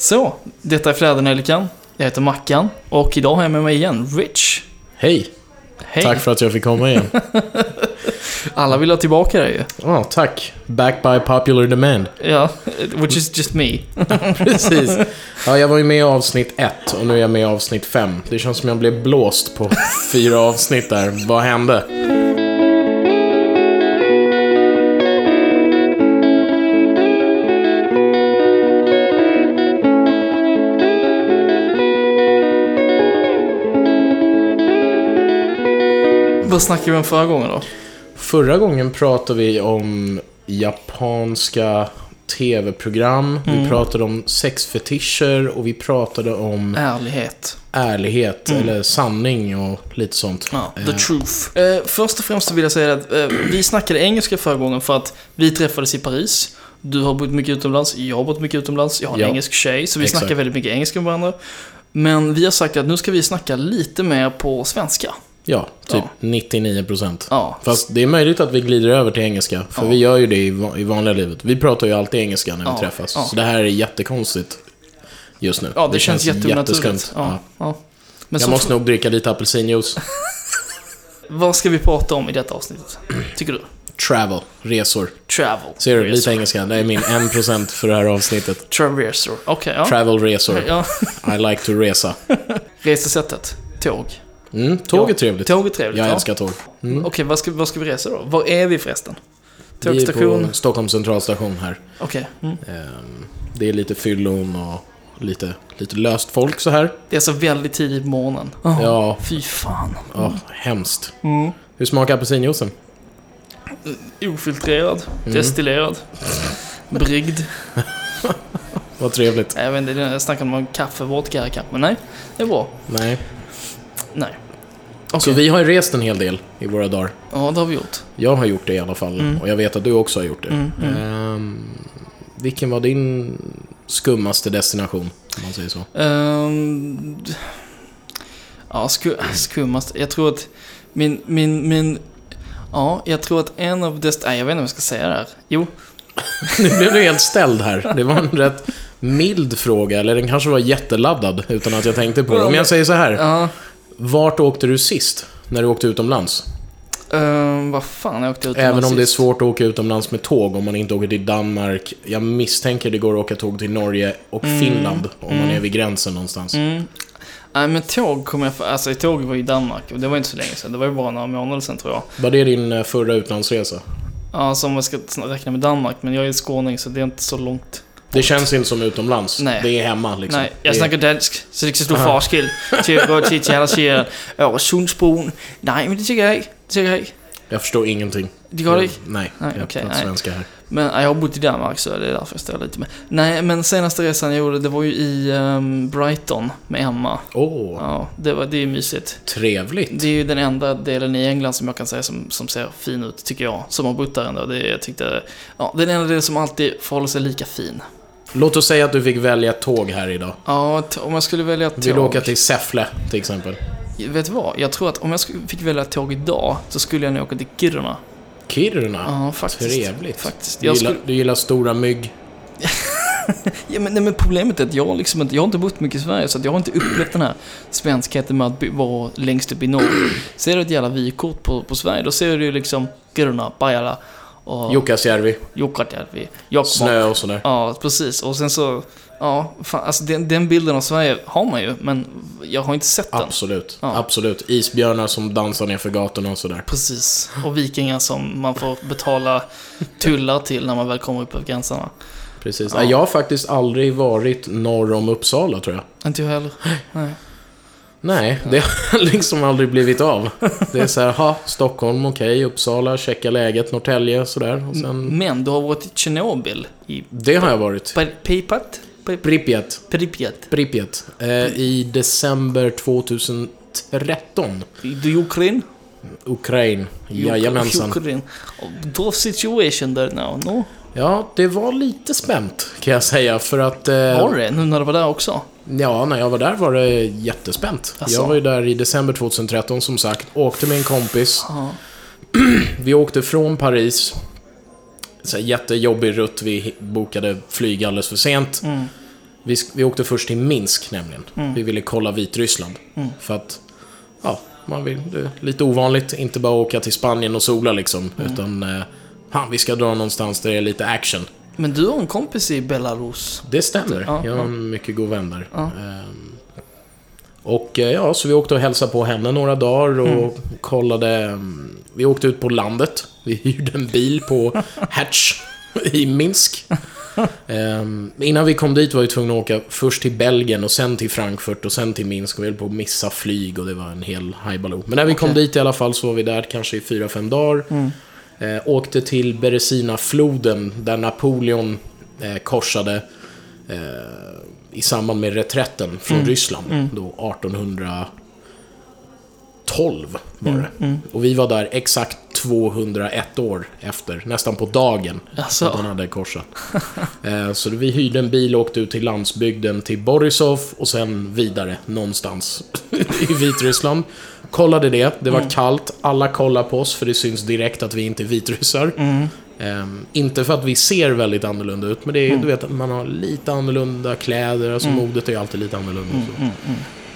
Så, detta är Flädernelikan. Jag heter Mackan och idag har jag med mig igen Rich. Hej! Hej! Tack för att jag fick komma igen. Alla vill ha tillbaka dig ju. Ja, tack. Back by popular demand. Ja, which is just me. Precis. Ja, jag var ju med i avsnitt ett och nu är jag med i avsnitt fem. Det känns som jag blev blåst på fyra avsnitt där. Vad hände? Vad snackade vi om förra gången då? Förra gången pratade vi om japanska tv-program. Vi pratade om sexfetischer och vi pratade om Ärlighet. ärlighet eller sanning och lite sånt. Ja, the Eh, truth. Eh, först och främst vill jag säga att eh, vi snackade engelska förra gången för att vi träffades i Paris. Du har bott mycket utomlands, jag har bott mycket utomlands, jag har en Ja. engelsk tjej, så vi Exakt. snackar väldigt mycket engelska med varandra. Men vi har sagt att nu ska vi snacka lite mer på svenska. Ja, typ Ja. 99%. Ja, Fast det är möjligt att vi glider över till engelska, för Ja. vi gör ju det i, va- i vanliga livet. Vi pratar ju alltid engelska när vi träffas. Så det här är jättekonstigt just nu. ja det, känns, jätteonaturligt. jätteskumt. Ja, Ja. Men Jag så, måste nog dricka lite apelsinjuice. vad ska vi prata om i detta avsnittet? Tycker du? Travel, resor. Travel. Ser du? Resor. Lite engelska. Det är min 1% för det här avsnittet. Traversor. Okej, ja. Travel, resor. I like to resa. Resesättet. Tåg. Mm, tåg är trevligt. Tåg är trevligt. Jag ja. älskar tåg. Mm. Okej, vad ska, vad ska vi resa då? Var är vi förresten? Vi är Tågstation? på Stockholms centralstation här. Okej. Mm. Ehm, Det är lite fyllon och lite, lite löst folk så här. Det är så väldigt tidigt på morgonen. Oh, Ja, Fy fan. ja hemskt. Mm. Hur smakar apelsinjuicen? Ofiltrerad, Mm. destillerad, bryggd. Vad trevligt. Jag vet inte, jag snackade om kaffe, vodka här. Men nej, det är bra. Nej. Nej. Så Okej. vi har ju rest en hel del i våra dagar. Ja, det har vi gjort. Jag har gjort det i alla fall. Mm. Och jag vet att du också har gjort det. Mm, mm. Ehm, vilken var din skummaste destination? Om man säger så. Ehm, ja, sku, skummast. Jag tror att min, min, min... Ja, jag tror att en av dess... Nej, jag vet inte vad jag ska säga där. Jo. Nu blev du helt ställd här. Det var en rätt mild fråga. Eller den kanske var jätteladdad utan att jag tänkte på det. Om jag säger så här. Ja. Vart åkte du sist? När du åkte utomlands? ehm, vad fan, jag åkte utomlands Även om det är svårt att åka utomlands med tåg om man inte åker till Danmark. Jag misstänker det går att åka tåg till Norge och Finland om man är vid gränsen någonstans. Mm. Nej, men tåg kommer jag... Alltså, tåg var i Danmark och det var inte så länge sedan. Det var ju bara några månader sedan tror jag. Var det din eh, förra utlandsresa? Ja, som man ska räkna med Danmark, men jag är skåning så det är inte så långt. Det känns inte som utomlands. Nej. Det är hemma liksom. Nej, jag snackar dansk, så det kan stå Aha. forskel till att gå till till alla säger Öresundsbron. Nej, men det tycker jag inte. Det tycker jag inte. Jag förstår ingenting. Det går det inte. Nej, Nej, jag okej, pratar svenska här. Men ja, jag har bott i Danmark så det är därför jag står lite med. Nej, men senaste resan jag gjorde, det var ju i ehm, Brighton med Emma. Åh, Ja, det, var, det är mysigt. trevligt. Det är ju den enda delen i England som jag kan säga som, som ser fin ut, tycker jag. Som har bott där ändå. Det, jag tyckte, ja, är den enda delen som alltid förhåller sig lika fin. Låt oss säga att du fick välja ett tåg här idag. Ja, om jag skulle välja ett Vill du tåg. åka till Säffle till exempel? Vet du vad? Jag tror att om jag fick välja ett tåg idag så skulle jag nog åka till Kiruna. Kiruna? Ja, faktiskt. Trevligt. Faktiskt. Du, gillar, skulle, du gillar stora mygg? ja, men, nej, men problemet är att jag, liksom inte, jag har inte bott mycket i Sverige så att jag har inte upplevt den här svenskheten med att vara längst upp i norr. Ser du ett jävla vykort på, på Sverige, då ser du liksom Kiruna, Pajala och Jukkasjärvi? Jukkasjärvi. Snö och sådär. Ja, precis. Och sen så, ja, fan, alltså den, den bilden av Sverige har man ju, men jag har inte sett den. Absolut. Ja. Absolut. Isbjörnar som dansar ner för gatorna och sådär. Precis. Och vikingar som man får betala tullar till när man väl kommer upp över gränserna. Precis. Ja. Jag har faktiskt aldrig varit norr om Uppsala tror jag. Inte jag heller. Nej. Nej, det har liksom aldrig blivit av. Det är så här, ha, Stockholm, okej, Uppsala, checka läget, Norrtälje, sådär. Och sen, Men du har varit i Tjernobyl. I det har jag varit. Pri- Pripat? Pri- Pripyat. Pripyat. Pripyat. Eh, I december 2013. The Ukraine? Ukraina. Jajamensan. Ukraine. Tough situation there now, no? Ja, det var lite spänt kan jag säga för att... Eh, Var det? Nu när du var där också? Ja, när jag var där var det jättespänt. Asså? Jag var ju där i december 2013 som sagt. Åkte med en kompis. Ja. Vi åkte från Paris. Så jättejobbig rutt. Vi bokade flyg alldeles för sent. Mm. Vi, vi åkte först till Minsk nämligen. Vi ville kolla Vitryssland. För att, ja, man vill, lite ovanligt. Inte bara åka till Spanien och sola liksom. Utan, eh, fan, vi ska dra någonstans där det är lite action. Men du har en kompis i Belarus. Det stämmer. Ja, jag har en mycket god vän där. Ja. Ehm, och eh, ja, så vi åkte och hälsade på henne några dagar och Mm. kollade. mm, Vi åkte ut på landet. Vi hyrde en bil på Hatch i Minsk. Ehm, innan vi kom dit var vi tvungna att åka först till Belgien och sen till Frankfurt och sen till Minsk. Och vi höll på att missa flyg och det var en hel hajbaloo. Men när vi kom Okej. dit i alla fall så var vi där kanske i fyra fem dagar. Mm. Eh, åkte till Beresina-floden där Napoleon eh, korsade eh, i samband med reträtten från Mm. Ryssland. Mm. Då 1812 var Mm, det. mm. Och vi var där exakt 201 år efter, nästan på dagen Alltså. att han hade korsat. eh, så vi hyrde en bil och åkte ut till landsbygden till Borisov och sen vidare någonstans i Vitryssland. Kollade det, det var Mm. kallt, alla kollar på oss för det syns direkt att vi inte är vitryssar. Mm. Ehm, inte för att vi ser väldigt annorlunda ut, men det är, Mm. du vet, man har lite annorlunda kläder, alltså Mm. modet är ju alltid lite annorlunda. och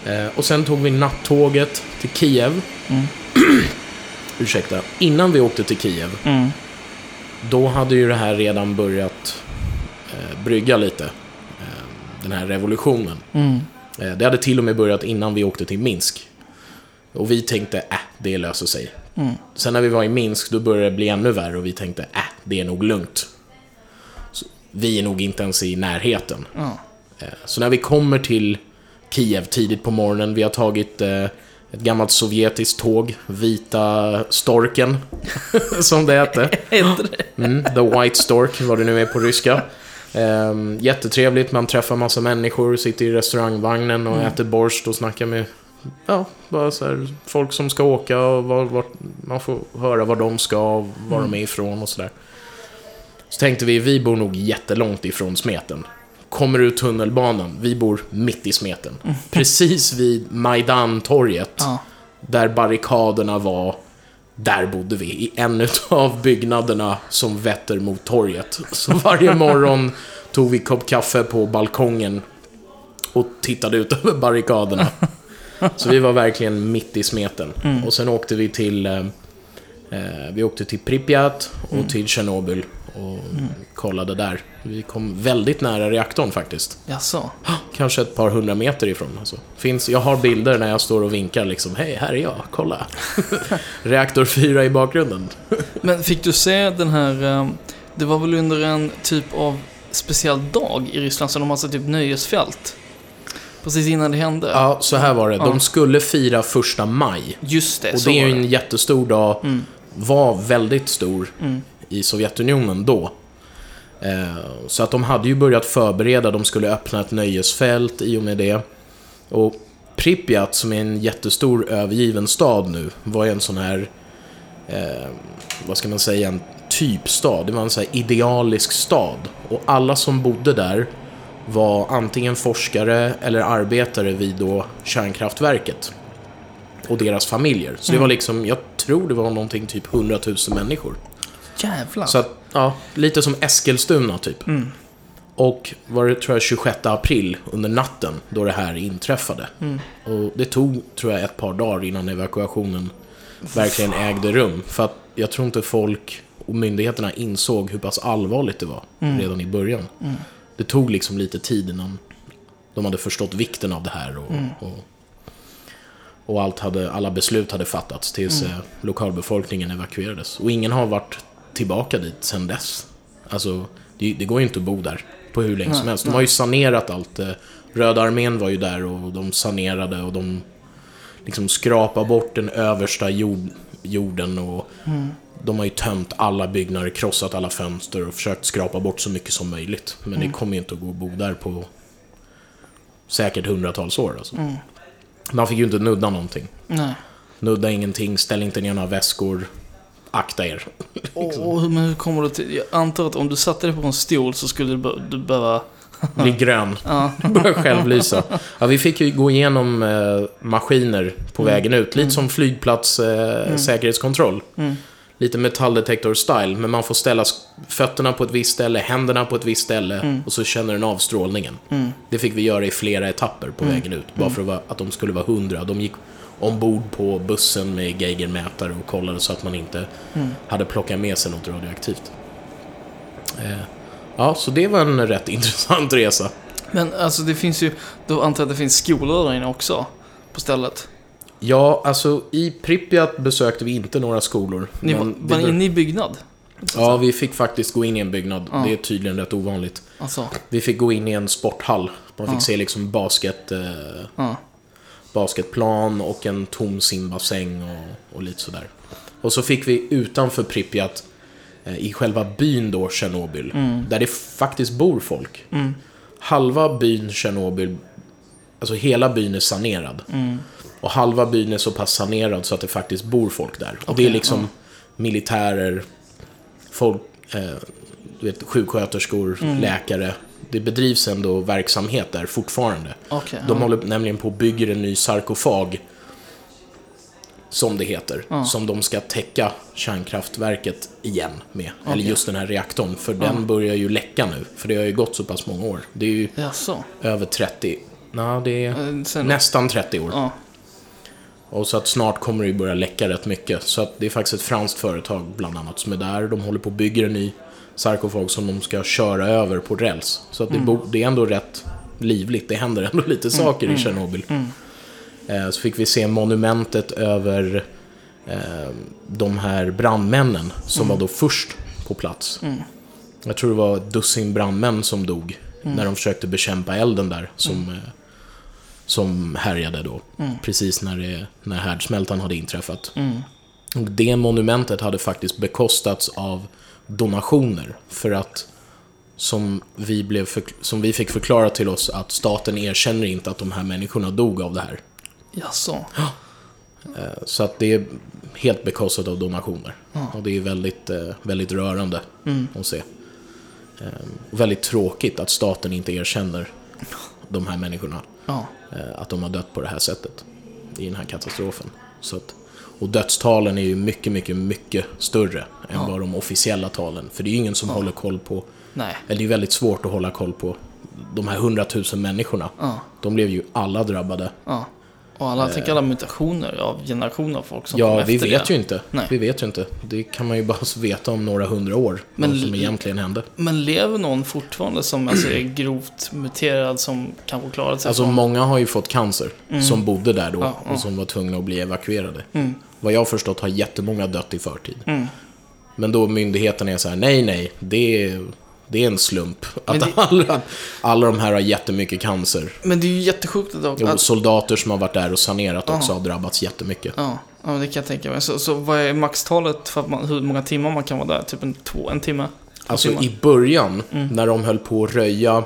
så. Eh, och sen tog vi nattåget till Kiev. Ursäkta. Innan vi åkte till Kiev, då hade ju det här redan börjat eh, brygga lite. Eh, den här revolutionen. Det hade till och med börjat innan vi åkte till Minsk. Och vi tänkte, äh, det löser sig. Mm. Sen när vi var i Minsk, då började det bli ännu värre och vi tänkte, äh, det är nog lugnt. Så, vi är nog inte ens i närheten. Eh, Så när vi kommer till Kiev tidigt på morgonen, vi har tagit eh, ett gammalt sovjetiskt tåg, Vita Storken, som det hette. Mm, the White Stork, vad det nu är på ryska. Ehm, jättetrevligt, man träffar massa människor, sitter i restaurangvagnen och Mm. äter borst och snackar med Ja, bara så här, folk som ska åka och var, vart- man får höra var de ska och var Mm. de är ifrån och sådär. Så tänkte vi, vi bor nog jättelångt ifrån smeten. Kommer ut tunnelbanan, vi bor mitt i smeten. Precis vid Majdan-torget, Ja. där barrikaderna var. Där bodde vi, i en av byggnaderna som vetter mot torget. Så varje morgon tog vi kopp kaffe på balkongen och tittade ut över barrikaderna. Så vi var verkligen mitt i smeten. Mm. Och sen åkte vi till eh, eh, Vi åkte till Pripyat och Mm. till Tjernobyl och kollade där. Vi kom väldigt nära reaktorn faktiskt. Jaså? Kanske ett par hundra meter ifrån. Alltså. Finns, jag har bilder när jag står och vinkar liksom. Hej, här är jag, kolla. Reaktor 4 i bakgrunden. Men fick du se den här... ehm, Det var väl under en typ av speciell dag i Ryssland som de hade typ nöjesfält? Precis innan det hände? Ja, så här var det. De skulle fira första maj. Just det, Och så det är var ju en jättestor dag. Mm, Var väldigt stor mm, i Sovjetunionen då. Eh, Så att de hade ju börjat förbereda, de skulle öppna ett nöjesfält i och med det. Och Pripyat, som är en jättestor övergiven stad nu, var ju en sån här, eh, vad ska man säga, en typstad. Det var en sån här idealisk stad. Och alla som bodde där var antingen forskare eller arbetare vid då kärnkraftverket. Och deras familjer. Så det Mm. var liksom, jag tror det var någonting typ 100 000 människor. Jävlar. Så att, ja, lite som Eskilstuna typ. Mm, Och var det, tror jag, 26 april under natten då det här inträffade. mm. Och det tog, tror jag, ett par dagar innan evakuationen verkligen ägde rum. För att jag tror inte folk och myndigheterna insåg hur pass allvarligt det var Mm. redan i början. Det tog liksom lite tid innan de hade förstått vikten av det här. Och, Mm. och, och allt hade, alla beslut hade fattats tills Mm. eh, lokalbefolkningen evakuerades. Och ingen har varit tillbaka dit sedan dess. Alltså, det, det går ju inte att bo där på hur länge Nej, som helst. De har ju sanerat allt. eh, Röda armén var ju där och de sanerade och de liksom skrapade bort den översta jord, jorden och Mm. De har ju tömt alla byggnader, krossat alla fönster och försökt skrapa bort så mycket som möjligt. Men Mm. det kommer ju inte att gå att bo där på säkert hundratals år. Alltså. Mm. Man fick ju inte nudda någonting. Nej. Nudda ingenting, ställ inte ner några väskor. Akta er. Och, och, hur- men hur kommer du till... Jag antar att om du satte dig på en stol så skulle du, be- du behöva... Bli grön. Ja. Börja självlysa. Ja, vi fick ju gå igenom eh, maskiner på Mm. vägen ut. Lite som flygplats eh, Mm. säkerhetskontroll. Mm. lite metalldetektor-style, men man får ställa fötterna på ett visst ställe, händerna på ett visst ställe och så känner den av strålningen. Det fick vi göra i flera etapper på vägen ut, bara för att, de skulle vara hundra. De gick ombord på bussen med geigermätare och kollade så att man inte hade plockat med sig något radioaktivt. Eh, ja, så det var en rätt intressant resa. Men alltså det finns ju, då antar jag att det finns skolor där inne också. På stället. Ja, alltså i Pripyat besökte vi inte några skolor. Ni var, var ni inne i byggnad? Ja, vi fick faktiskt gå in i en byggnad. Ja. Det är tydligen rätt ovanligt. Alltså, Vi fick gå in i en sporthall. Man fick Ja. se liksom basket, eh, ja. basketplan och en tom simbassäng och, och lite sådär. Och så fick vi utanför Pripyat, eh, i själva byn då, Tjernobyl, där det faktiskt bor folk. Mm. Halva byn Tjernobyl, alltså hela byn är sanerad. Mm. Och halva byn är så pass sanerad så att det faktiskt bor folk där. Och det är liksom militärer, folk, eh, du vet, sjuksköterskor, Mm. läkare. Det bedrivs ändå verksamhet där fortfarande. Okej. De håller nämligen på och bygger en ny sarkofag. Som det heter. Ja. Som de ska täcka kärnkraftverket igen med. Eller Okej. just den här reaktorn. För den börjar ju läcka nu. För det har ju gått så pass många år. Det är ju Jaså? över 30. Nej, det är Eh, Sen, nästan 30 år. Ja. Och så att snart kommer det ju börja läcka rätt mycket. Så att det är faktiskt ett franskt företag bland annat som är där. De håller på och bygger en ny sarkofag som de ska köra över på räls. Så att det, bo, det är ändå rätt livligt. Det händer ändå lite saker i Tjernobyl. Eh, så fick vi se monumentet över eh, de här brandmännen som var då först på plats. Jag tror det var ett dussin brandmän som dog när de försökte bekämpa elden där. Som, eh, som härjade då. Precis när, det, när härdsmältan hade inträffat. Och det monumentet hade faktiskt bekostats av donationer. För att, som vi, blev förk- som vi fick förklara till oss, att staten erkänner inte att de här människorna dog av det här. Jaså? Eh, Så att det är helt bekostat av donationer. Och det är väldigt, eh, väldigt rörande att se. Eh, Och väldigt tråkigt att staten inte erkänner de här människorna. Ja. eh, Att de har dött på det här sättet. I den här katastrofen. Så att, och dödstalen är ju mycket, mycket, mycket större än vad de officiella talen. För det är ju ingen som håller koll på, Nej. eller det är väldigt svårt att hålla koll på de här hundratusen människorna. Ja. De blev ju alla drabbade. Ja. Och alla, tänk alla mutationer av generationer av folk som Ja, kom vi efter vet det. ju inte. Nej. Vi vet ju inte. Det kan man ju bara veta om några hundra år. Men vad som egentligen hände. Men lever någon fortfarande som alltså, är grovt muterad som kanske klarat sig Alltså från... många har ju fått cancer som bodde där då Mm. Ja, ja. och som var tvungna att bli evakuerade. Mm. Vad jag har förstått har jättemånga dött i förtid. Mm. Men då myndigheten är så här, nej, nej, det är, det är en slump. Att det- alla, alla de här har jättemycket cancer. Men det är ju jättesjukt att... Att soldater som har varit där och sanerat också har drabbats jättemycket. ja, ja, det kan jag tänka mig. Så, så vad är maxtalet för man, hur många timmar man kan vara där? Typ en, två, en timme? Alltså timmar? i början, Mm. när de höll på att röja,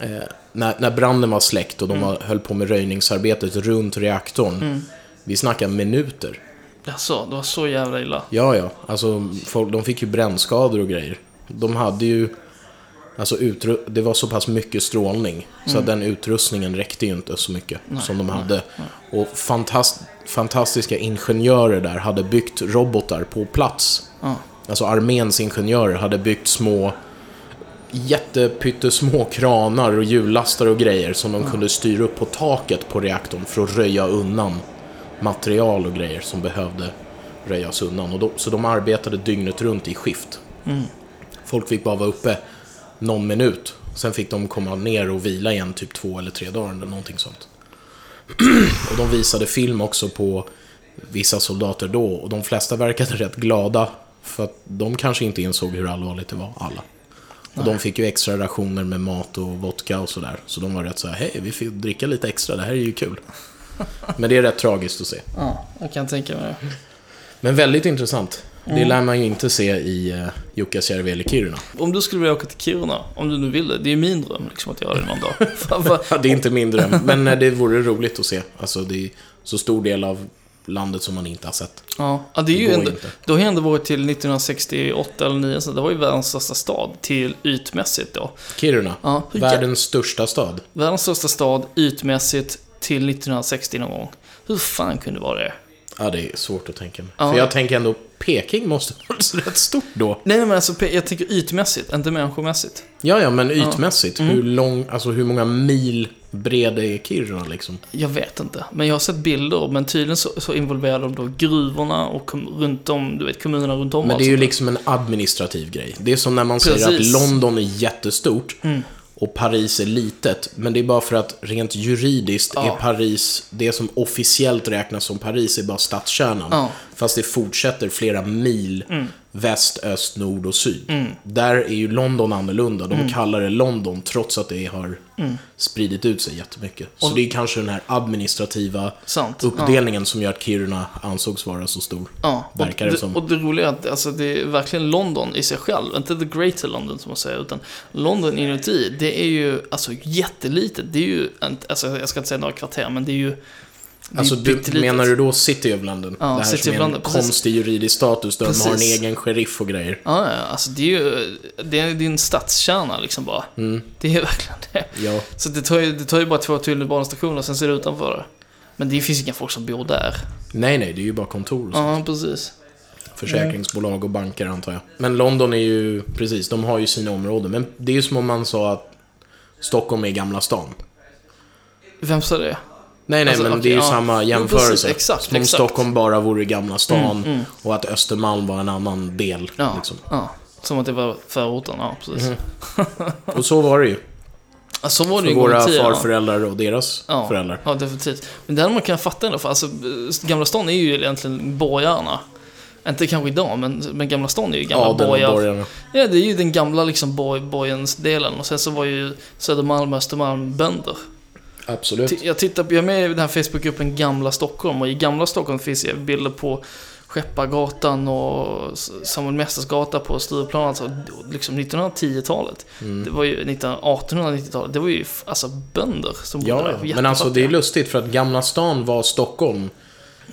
eh, när, när branden var släckt och de Mm. höll på med röjningsarbetet runt reaktorn. Vi snackar minuter. Jaså, det var så jävla illa? Ja, ja. Alltså, folk, de fick ju brännskador och grejer. De hade ju... Alltså, utru- det var så pass mycket strålning. Så att den utrustningen räckte ju inte så mycket som de hade. Och fantast- fantastiska ingenjörer där hade byggt robotar på plats. Ja. Alltså arméns ingenjörer hade byggt små jättepyttesmå kranar och hjullastare och grejer som de kunde styra upp på taket på reaktorn för att röja undan material och grejer som behövde röjas undan. Och då, så de arbetade dygnet runt i skift. Folk fick bara vara uppe någon minut. Sen fick de komma ner och vila igen typ två eller tre dagar eller någonting sånt. och de visade film också på vissa soldater då och de flesta verkade rätt glada för att de kanske inte insåg hur allvarligt det var, alla. Och de fick ju extra rationer med mat och vodka och sådär. Så de var rätt så här, hej, vi fick dricka lite extra, det här är ju kul. Men det är rätt tragiskt att se. Ja, jag kan tänka mig det. Men väldigt intressant. Det lär man ju inte se i uh, Jukkasjärvi eller Kiruna. Om du skulle vilja åka till Kiruna, om du nu vill det. Det är min dröm liksom, att göra det någon dag. Ja, det är inte min dröm, men eh, det vore roligt att se. Alltså, det är så stor del av landet som man inte har sett. ja, ja, det är Det ju ändå, inte. Du har ju ändå varit till 1968 eller 9, så det var ju världens största stad till ytmässigt då. Kiruna, Ja, världens största stad. Världens största stad ytmässigt till 1960 någon gång. Hur fan kunde det vara det? Ja, det är svårt att tänka mig. Ja. För jag tänker ändå, Peking måste vara rätt stort då. Nej, men alltså, jag tänker ytmässigt, inte människomässigt. Ja, ja, men ytmässigt. Mm. Hur lång, alltså hur många mil bred är Kiruna liksom? Jag vet inte, men jag har sett bilder, men tydligen så, så involverar de då gruvorna och kom, runt om, du vet, kommunerna runt om. Men det är ju alltså. liksom en administrativ grej. Det är som när man säger Precis. att London är jättestort Mm. Och Paris är litet. Men det är bara för att rent juridiskt Ja. är Paris, det som officiellt räknas som Paris är bara stadskärnan. Ja. Fast det fortsätter flera mil Mm. väst, öst, nord och syd. Där är ju London annorlunda. De Mm. kallar det London trots att det har spridit ut sig jättemycket. Så Och- det är kanske den här administrativa Sant. uppdelningen som gör att Kiruna ansågs vara så stor. Ja, Verkar och, det som. och det roliga är att alltså, det är verkligen London i sig själv, inte the greater London som man säger, utan London inuti, det är ju alltså jättelitet. Det är ju, alltså, jag ska inte säga några kvarter, men det är ju Alltså, ju du, menar du då City of London? Ja, det här City som är en London, konstig juridisk status där de har en egen sheriff och grejer. Ja, ja, alltså det är ju, det är din stadskärna liksom bara. Mm, Det är verkligen det. ja. Så det tar ju, det tar ju bara två tunnelbanestationer, sen ser det utanför det. Men det finns inga folk som bor där. Nej, nej, det är ju bara kontor och så. Ja, precis. Försäkringsbolag och banker antar jag. Men London är ju, precis, de har ju sina områden. Men det är ju som om man sa att Stockholm är Gamla stan. Vem sa det? Nej, nej, Alltså, men okej, det är ju ja. samma Jo, jämförelse. precis, exakt, som om exakt. Stockholm bara vore Gamla stan Mm, mm. och att Östermalm var en annan del. Ja, Liksom. ja. Som att det var förorten, ja precis. Och så var det ju. Ja, så var det För ju våra tiden, ja. farföräldrar och deras Ja. föräldrar. Ja, definitivt. Men hade man kunnat fatta ändå, för alltså, Gamla stan är ju egentligen borgarna. Inte kanske idag, men, men Gamla stan är ju gamla och borgar. Ja, det är ju den gamla liksom borg, borgens delen. Och sen så var ju Södermalm och Östermalm bönder. Absolut. Jag tittar jag är med i den här Facebookgruppen Gamla Stockholm och i Gamla Stockholm finns det bilder på Skeppargatan och Samuel Mästers gata på Stureplan, alltså liksom 1910-talet. Mm. Det var ju 1890-talet, det var ju alltså bönder som bodde Ja, där. ja. men alltså det är jättefattiga. lustigt för att Gamla stan var Stockholm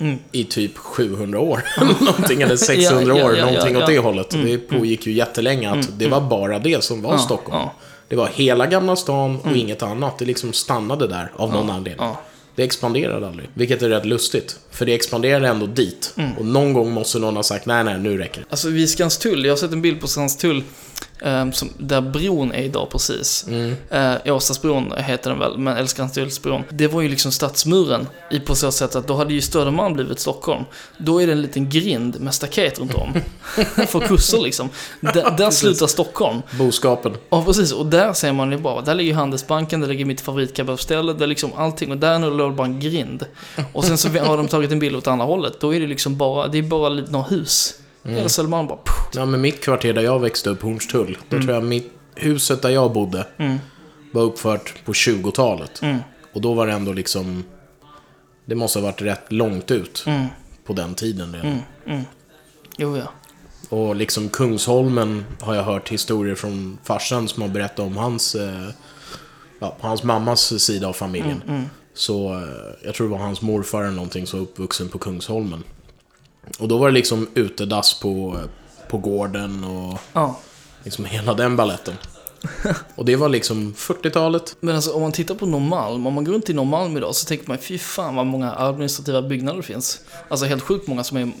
Mm. i typ 700 år. någonting, eller 600 Ja, ja, år, ja, någonting åt det hållet. Mm, Det pågick ju jättelänge att Mm, det var bara det som var Stockholm. Ja, Det var hela Gamla stan och inget annat. Det liksom stannade där av någon anledning. ja. Det expanderade aldrig. Vilket är rätt lustigt. För det expanderade ändå dit. Mm. Och någon gång måste någon ha sagt nej, nej, nu räcker det. Alltså vid Skanstull, jag har sett en bild på Skanstull ehm, som, där bron är idag precis. Mm. Eh, Åstadsbron heter den väl, men eller Skanstullsbron. Det var ju liksom stadsmuren i på så sätt att då hade ju Södermalm blivit Stockholm. Då är det en liten grind med staket runt om. För kussor liksom. Där, där slutar Stockholm. Boskapen. Ja, precis. Och där ser man ju bara, där ligger Handelsbanken, där ligger mitt favoritkebabställe, där liksom allting. Och där nu låg det bara en grind. Och sen så har de tagit en bild åt andra hållet. Då är det liksom bara, det är bara några hus. Hela Södermalm bara, pff, Ja, men mitt kvarter där jag växte upp, Hornstull. Då tror jag mitt, huset där jag bodde Mm. var uppfört på 20-talet. Mm. Och då var det ändå liksom... Det måste ha varit rätt långt ut Mm. på den tiden redan. Mm. Mm. Jo, ja. Och liksom Kungsholmen har jag hört historier från farsan som har berättat om hans... Eh, ja, på hans mammas sida av familjen. Mm. Mm. Så eh, jag tror det var hans morfar eller någonting som var uppvuxen på Kungsholmen. Och då var det liksom utedass på, på gården och Ja. liksom hela den balletten. Och det var liksom 40-talet. Men alltså om man tittar på Norrmalm, om man går runt i Norrmalm idag så tänker man fy fan vad många administrativa byggnader det finns. Alltså helt sjukt många som är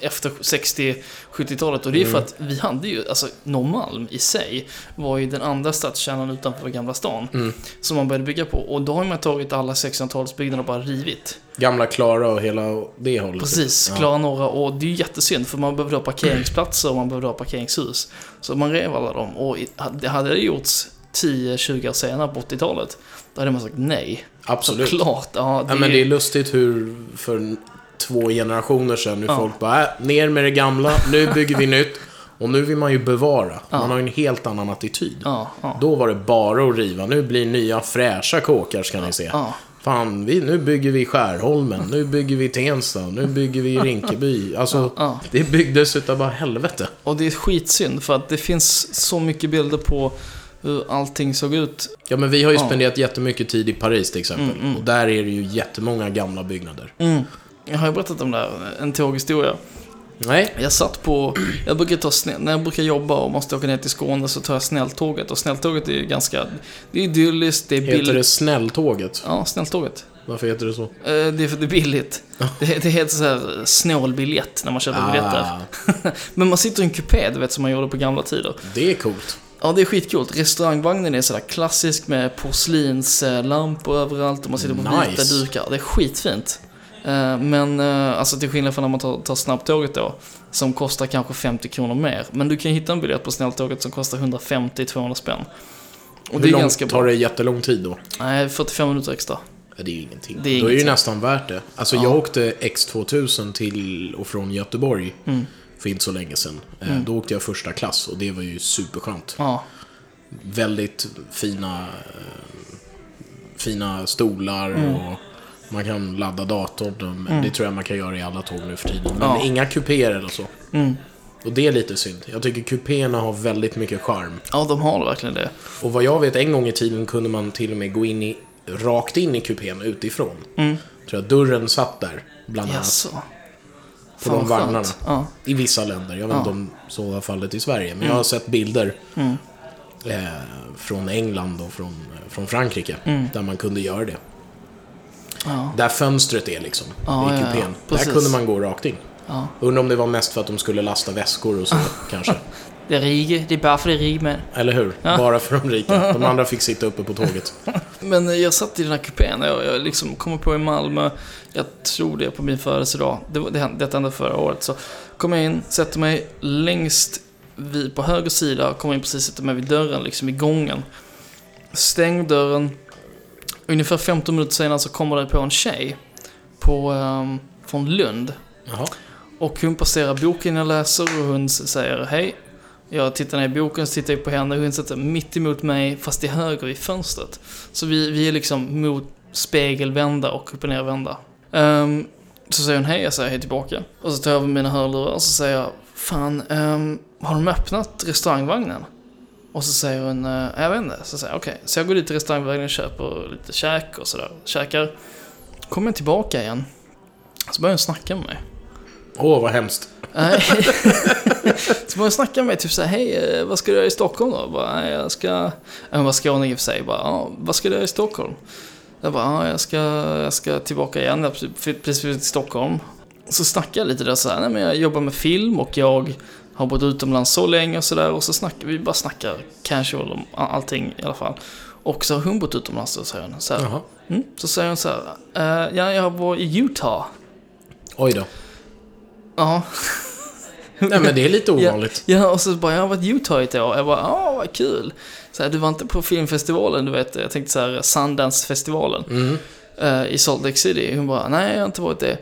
efter 60-70-talet och det är för att vi hade ju, alltså Norrmalm i sig var ju den andra stadskärnan utanför Gamla stan. Mm. Som man började bygga på och då har man tagit alla 1600-talsbyggnader och bara rivit. Gamla Klara och hela det hållet. Precis, Ja. Klara Norra och det är ju jättesynd för man behövde ha parkeringsplatser och man behövde ha parkeringshus. Så man rev alla dem och det hade det gjorts 10-20 år senare på 80-talet. Då hade man sagt nej. Absolut. Såklart. Ja, det Ja, men det är lustigt hur för två generationer sedan, hur Ja. folk bara, äh, ner med det gamla, nu bygger vi nytt. Och nu vill man ju bevara. Ja. Man har ju en helt annan attityd. Ja, ja. Då var det bara att riva. Nu blir nya fräscha kåkar ska ni se. Fan, vi, nu bygger vi Skärholmen, nu bygger vi Tensta, nu bygger vi Rinkeby. Alltså, ja. det byggdes utav bara helvete. Och det är skitsynd för att det finns så mycket bilder på hur allting såg ut. Ja, men vi har ju Ja. spenderat jättemycket tid i Paris till exempel. Mm, mm. Och där är det ju jättemånga gamla byggnader. Mm. Jag har ju berättat om det här, en tåghistoria. Nej, Jag satt på, jag brukar ta snäll, när jag brukar jobba och måste åka ner till Skåne så tar jag snälltåget. Och snälltåget är ju ganska, det är idylliskt, det är heter det billigt. Snälltåget? Ja, snälltåget. Varför heter det så? Eh, Det är för att det är billigt. Det, det heter så här snålbiljett när man köper biljetter. Ah, Men man sitter i en kupé, du vet som man gjorde på gamla tider. det är coolt. Ja, det är skitcoolt. Restaurangvagnen är sådär klassisk med porslinslampor överallt och man sitter på vita Nice. dukar. Det är skitfint. Eh, Men eh, alltså till skillnad från när man tar, tar snabbtåget då, som kostar kanske 50 kronor mer. Men du kan hitta en biljett på snälltåget som kostar 150-200 spänn. Och Hur det är långt ganska tar det jättelång tid då? Nej, 45 minuter extra. Ja, det är ju ingenting. Det är då är det ju nästan värt det. Alltså Ja. jag åkte X2000 till och från Göteborg Mm. för inte så länge sedan. Eh, Då åkte jag första klass och det var ju superskönt. Ja, Väldigt fina, fina stolar Mm. och man kan ladda datorn. Men Det tror jag man kan göra i alla tåg nu för tiden. Men Ja. inga kupéer eller så. mm. Och det är lite synd. Jag tycker kupéerna har väldigt mycket charm. ja de har verkligen det. Och vad jag vet, en gång i tiden kunde man till och med gå in i, rakt in i kupén utifrån. Mm. tror jag dörren satt där, bland annat. Jaså? På de vagnarna. Ja. I vissa länder. Jag vet Ja. inte om så var fallet i Sverige. Men jag har sett bilder Mm. eh, från England och från, från Frankrike. Mm. Där man kunde göra det. Ja. Där fönstret är liksom, Ja, i ja, ja. kupén. Där kunde man gå rakt in. ja. Undrar om det var mest för att de skulle lasta väskor och så, kanske. Det är rig, det är bara för det är rig med. Eller hur? Bara för de rika. De andra fick sitta uppe på tåget. Men jag satt i den här kupén och jag, jag liksom kommer på i Malmö, jag tror det på min födelsedag, det, det, detta hände förra året, så kommer jag in, sätter mig längst vid, på höger sida, kommer in precis, sätter mig vid dörren, liksom i gången. Stäng dörren. Ungefär 15 minuter senare så kommer det på en tjej på, ehm, från Lund. Jaha. Och hon passerar boken jag läser och hon säger hej. Jag tittar ner i boken, så tittar jag på henne och hon sitter mitt emot mig, fast till höger i fönstret. Så vi, vi är liksom mot spegelvända och upp och nervända. Um, så säger hon hej, jag säger hej tillbaka. Och så tar jag över mina hörlurar och så säger jag, fan, ehm, har de öppnat restaurangvagnen? Och så säger hon, eh, jag vet inte. Så säger jag, okej. Så jag går dit till restaurangvagnen och köper lite käk och sådär. Käkar. Kommer jag tillbaka igen. Så börjar hon snacka med mig. Åh, vad hemskt. Nej. så började jag snacka med mig, typ såhär, hej, eh, vad ska du göra i Stockholm då? Bara, "Nej, jag ska... Jag var skåning i och för sig. Bara, ja, vad ska du göra i Stockholm? Jag bara, ja, jag ska, jag ska tillbaka igen. Jag precis precis flyttat till Stockholm. Så snackade jag lite där såhär, nej men jag jobbar med film och jag har bott utomlands så länge och sådär. Och så snackar vi bara snackar casual om allting i alla fall. Och så har hon bott utomlands då, säger hon. Så, här, mm, så säger hon så här, "Eh, ja, jag var i Utah. Oj då. Ja. Nej, men det är lite ovanligt. Ja, och så bara, jag har varit i Utah i ett år. Jag bara, ja vad kul. Så här, du var inte på filmfestivalen, du vet, jag tänkte så här, Sundance-festivalen Mm. eh, i Salt Lake City. Hon bara, nej jag har inte varit det.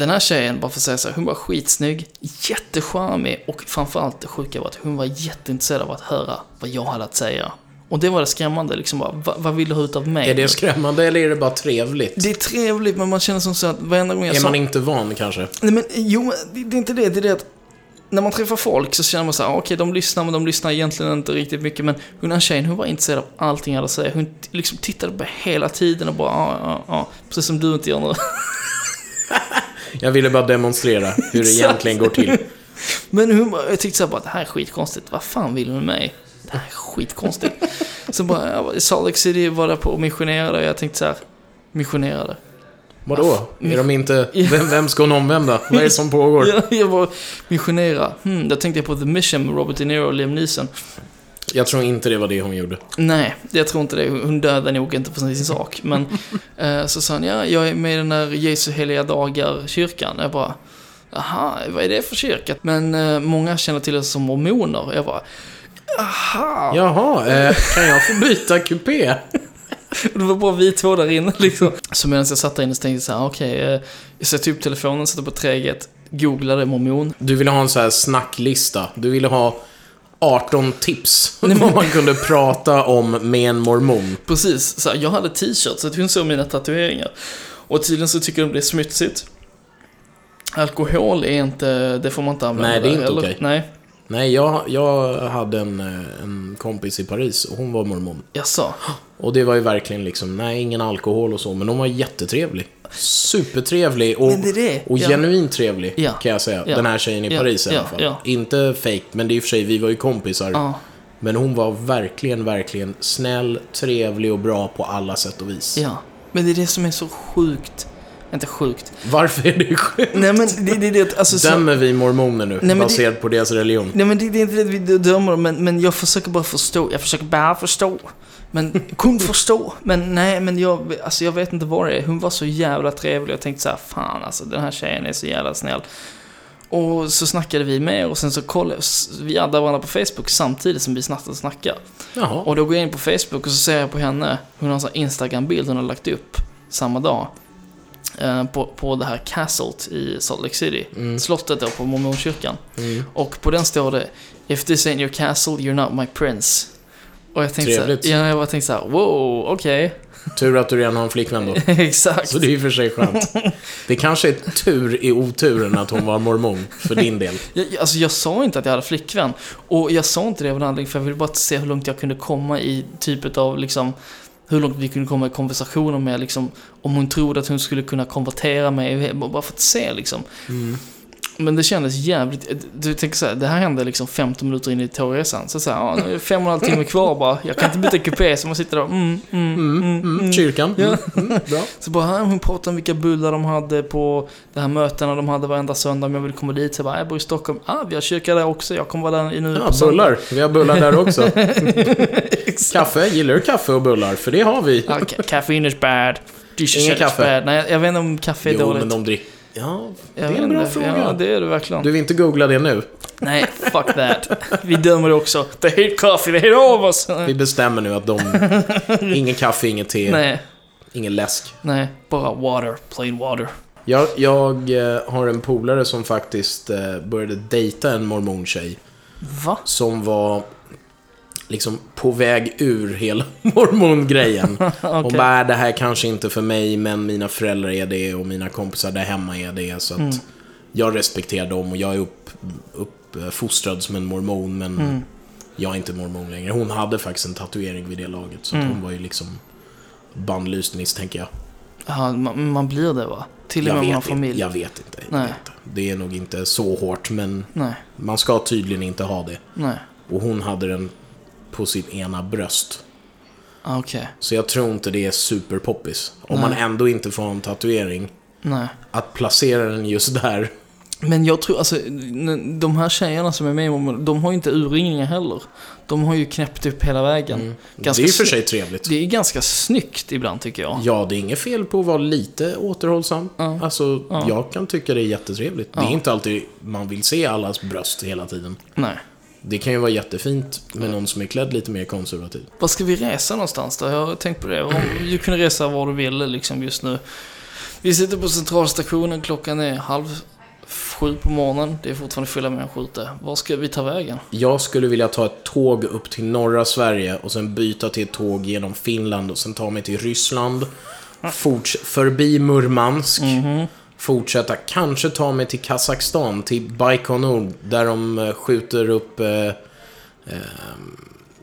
Den här tjejen, bara för att säga så här, hon var skitsnygg, jättecharmig och framförallt det sjuka var att hon var jätteintresserad av att höra vad jag hade att säga. Och det var det skrämmande, liksom bara, "Va- vad vill du ha ut av mig? Är det skrämmande eller är det bara trevligt? det är trevligt, men man känner som så att varenda gång jag är sa... man inte van kanske? Nej men jo, det, det är inte det. Det är det att när man träffar folk så känner man så här, "Ah, okej de lyssnar men de lyssnar egentligen inte riktigt mycket. Men den här tjejen, hon var intresserad av allting jag hade att säga. Hon liksom tittade på hela tiden och bara, ja, ja, ja. Precis som du inte gör nu. Jag ville bara demonstrera hur det egentligen går till. Men bara, jag tyckte så här bara, det här är skitkonstigt. Vad fan vill hon med mig? Det här är skitkonstigt. så bara, jag var i Salt Lake City, var där på och missionerade. Och jag tänkte så här, missionerade. Vadå? Är de inte... Vem, vem ska hon omvända? Vad är det som pågår? Jag, jag var missionera. Hmm, då tänkte jag på The Mission med Robert De Niro och Liam Neeson. Jag tror inte det var det hon gjorde. Nej, jag tror inte det. Hon dödade nog inte på sin sak. Men eh, så sa han, ja, jag är med i den där Jesu heliga dagar-kyrkan. Jag bara, aha, vad är det för kyrka? Men eh, många känner till det som mormoner. Jag bara, aha. Jaha, eh, kan jag få byta kupé? Det var bara vi två där inne liksom. Så medan jag satt där inne så tänkte jag så här, okej, eh, jag sätter upp telefonen, sätter på träget, googlade mormon. Du ville ha en sån här snacklista. Du ville ha 18 tips vad man kunde prata om med en mormon. Precis, så här, jag hade t-shirt så att hon såg mina tatueringar. Och tydligen så tycker de det är smutsigt. Alkohol är inte, det får man inte använda Nej, det är inte okej. Nej, Nej, jag, jag hade en, en kompis i Paris och hon var mormon. jaså? Och det var ju verkligen liksom, nej, ingen alkohol och så, men hon var jättetrevlig. Supertrevlig och, det det. och Ja. genuint trevlig, Ja. kan jag säga. Ja. Den här tjejen i. Paris i alla fall. Inte fake, men det är i och för sig, vi var ju kompisar. Men hon var verkligen, verkligen snäll, trevlig och bra på alla sätt och vis. ja. Men det är det som är så sjukt. Inte sjukt. Varför är det sjukt? Nej men det det, det, alltså, så, Dömer vi mormoner nu, det- baserat på deras religion? Nej men det, det är inte det vi dömer men, men jag försöker bara förstå. Jag försöker bara förstå. Men, kun förstå. Men nej, men jag, alltså, jag vet inte vad det är. Hon var så jävla trevlig. Jag tänkte så här, fan alltså den här tjejen är så jävla snäll. Och så snackade vi med och sen så kollade vi addade varandra på Facebook samtidigt som vi snackade och snackade. Jaha. Och då går jag in på Facebook och så ser jag på henne, hon har en sån Instagram-bild hon har lagt upp samma dag. eh, På, på det här castlet i Salt Lake City. Mm. Slottet då på mormonkyrkan. Mm. Och på den står det If this ain't your castle, you're not my prince. Och jag tänkte Trevligt. så här, ja, jag bara tänkte så här, wow, okej. Tur att du redan har en flickvän då. Exakt. Så det är ju för sig skönt. Det kanske är tur i oturen att hon var mormon, för din del. Jag, alltså jag sa inte att jag hade flickvän. Och jag sa inte det av en anledning för jag ville bara se hur långt jag kunde komma i typet av liksom hur långt vi kunde komma i konversationer med liksom om hon trodde att hon skulle kunna konvertera mig, bara för att se liksom. Men det kändes jävligt, du tänker såhär, det här hände liksom 15 minuter in i tågresan. Så såhär, ja, nu är fem och en halv timme kvar bara. Jag kan inte byta kupé, så man sitter där mm, mm, Mm, mm, mm, kyrkan. Ja. Mm, mm, bra. Så bara, "Ja, hon pratade om vilka bullar de hade på de här mötena de hade varenda söndag om jag vill komma dit. Så jag bara, jag bor i Stockholm. Ah, vi har kyrka där också. Jag kommer vara där nu Ja, på söndag." bullar. Vi har bullar där också. Kaffe, gillar du kaffe och bullar? För det har vi. Ca- caffeine is bad. Ingen kaffe. Bad. Nej, jag vet inte om kaffe är Jo, dåligt. men de dricker... Ja, det är en bra fråga. Ja, det är det verkligen. Du vill inte googla det nu? Nej, fuck that. Vi dömer det också. They hate coffee, they hate all of us. Vi bestämmer nu att de... Ingen kaffe, inget te, Nej, ingen läsk. nej. Bara water. Plain water. Jag, jag eh, har en polare som faktiskt eh, började dejta en mormontjej. Va? Som var liksom på väg ur hela mormongrejen. Hon Okej. bara, "Äh, det här kanske inte för mig, men mina föräldrar är det och mina kompisar där hemma är det. Så att Mm. jag respekterar dem och jag är upp, uppfostrad som en mormon, men Mm. jag är inte mormon längre. Hon hade faktiskt en tatuering vid det laget, så Mm. hon var ju liksom bannlyst misstänker jag. Ja, man, man blir det va? Till och med om man har inte, familj. jag vet inte. Nej. vet. Det är nog inte så hårt, men Nej, man ska tydligen inte ha det. nej. Och hon hade den på sitt ena bröst. Ah, Okej. Så jag tror inte det är superpoppis. Om Nej. man ändå inte får ha en tatuering, Nej. att placera den just där. Men jag tror, alltså, de här tjejerna som är med Mormon, de har ju inte urringningar heller. De har ju knäppt upp hela vägen. Mm. Ganska det är ju för sig trevligt. Det är ganska snyggt ibland tycker jag. Ja, det är inget fel på att vara lite återhållsam. Ja. Alltså, Ja. jag kan tycka det är jättetrevligt. Det Ja. är inte alltid man vill se allas bröst hela tiden. Nej. Det kan ju vara jättefint med någon som är klädd lite mer konservativ. Var ska vi resa någonstans då? Jag har tänkt på det. Om du kunde resa var du ville liksom just nu. Vi sitter på centralstationen, klockan är halv sju på morgonen. Det är fortfarande fulla människor ute. Var ska vi ta vägen? Jag skulle vilja ta ett tåg upp till norra Sverige och sen byta till ett tåg genom Finland och sen ta mig till Ryssland. Forts förbi Murmansk. Mhm. Fortsätta, kanske ta mig till Kazakstan, till Baikonur, där de eh, skjuter upp eh, eh,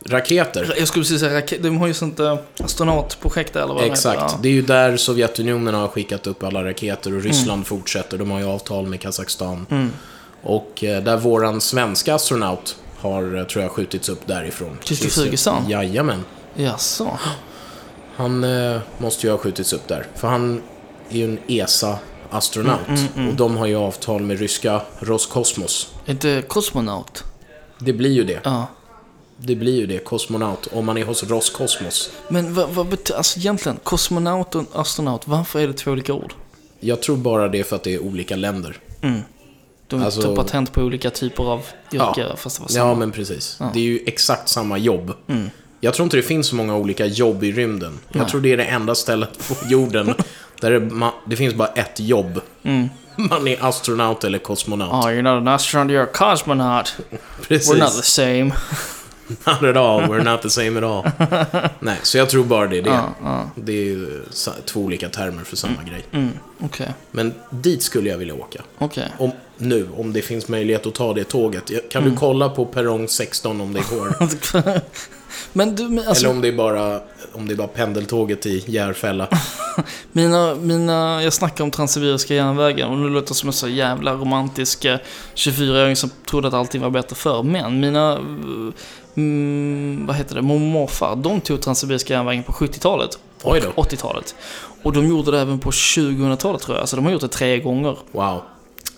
raketer. Jag skulle precis säga, raket- de har ju sånt äh, astronautprojekt där, eller vad Exakt, heter. det är ju där Sovjetunionen har skickat upp alla raketer och Ryssland Mm. fortsätter. De har ju avtal med Kazakstan. Ja. Mm. Och eh, där våran svenska astronaut har, eh, tror jag, skjutits upp därifrån. Christer. Fugesson? Jajamän. Jaså? Han eh, måste ju ha skjutits upp där. För han är ju en ESA-astronaut. Mm, mm, mm. Och de har ju avtal med ryska Roskosmos. Inte kosmonaut? Det blir ju det. Ja. Det blir ju det, kosmonaut, om man är hos Roskosmos. Men vad, vad betyder, alltså egentligen, kosmonaut och astronaut, varför är det två olika ord? Jag tror bara det är för att det är olika länder. Mm. De Alltså- tar patent på olika typer av yrke, fast det var samma. Ja, men precis. Ja. Det är ju exakt samma jobb. Mm. Jag tror inte det finns så många olika jobb i rymden. Jag Nej. tror det är det enda stället på jorden där det, ma- det finns bara ett jobb. Mm. Man är astronaut eller kosmonaut. Oh, you're not an astronaut, you're a cosmonaut. Precis. We're not the same. Not at all, we're not the same at all. Nej, så jag tror bara det är det. Ja, ja. Det är ju två olika termer för samma grej. Mm, okej. Men dit skulle jag vilja åka. Okej. Om, nu, om det finns möjlighet att ta det tåget. Kan Mm. du kolla på perrong 16 om det går? Men du, men alltså, Eller om det är bara, om det är bara pendeltåget till Järfälla. mina, mina, jag snackar om Transsibiriska järnvägen och nu låter det som en så jävla romantisk eh, 24-åring som trodde att allting var bättre förr. Men mina, eh, mm, vad heter det, mormor och morfar, de tog Transsibiriska järnvägen på 70-talet. Oj då. 80-talet. Och de gjorde det även på 2000-talet tror jag. Alltså de har gjort det tre gånger. Wow.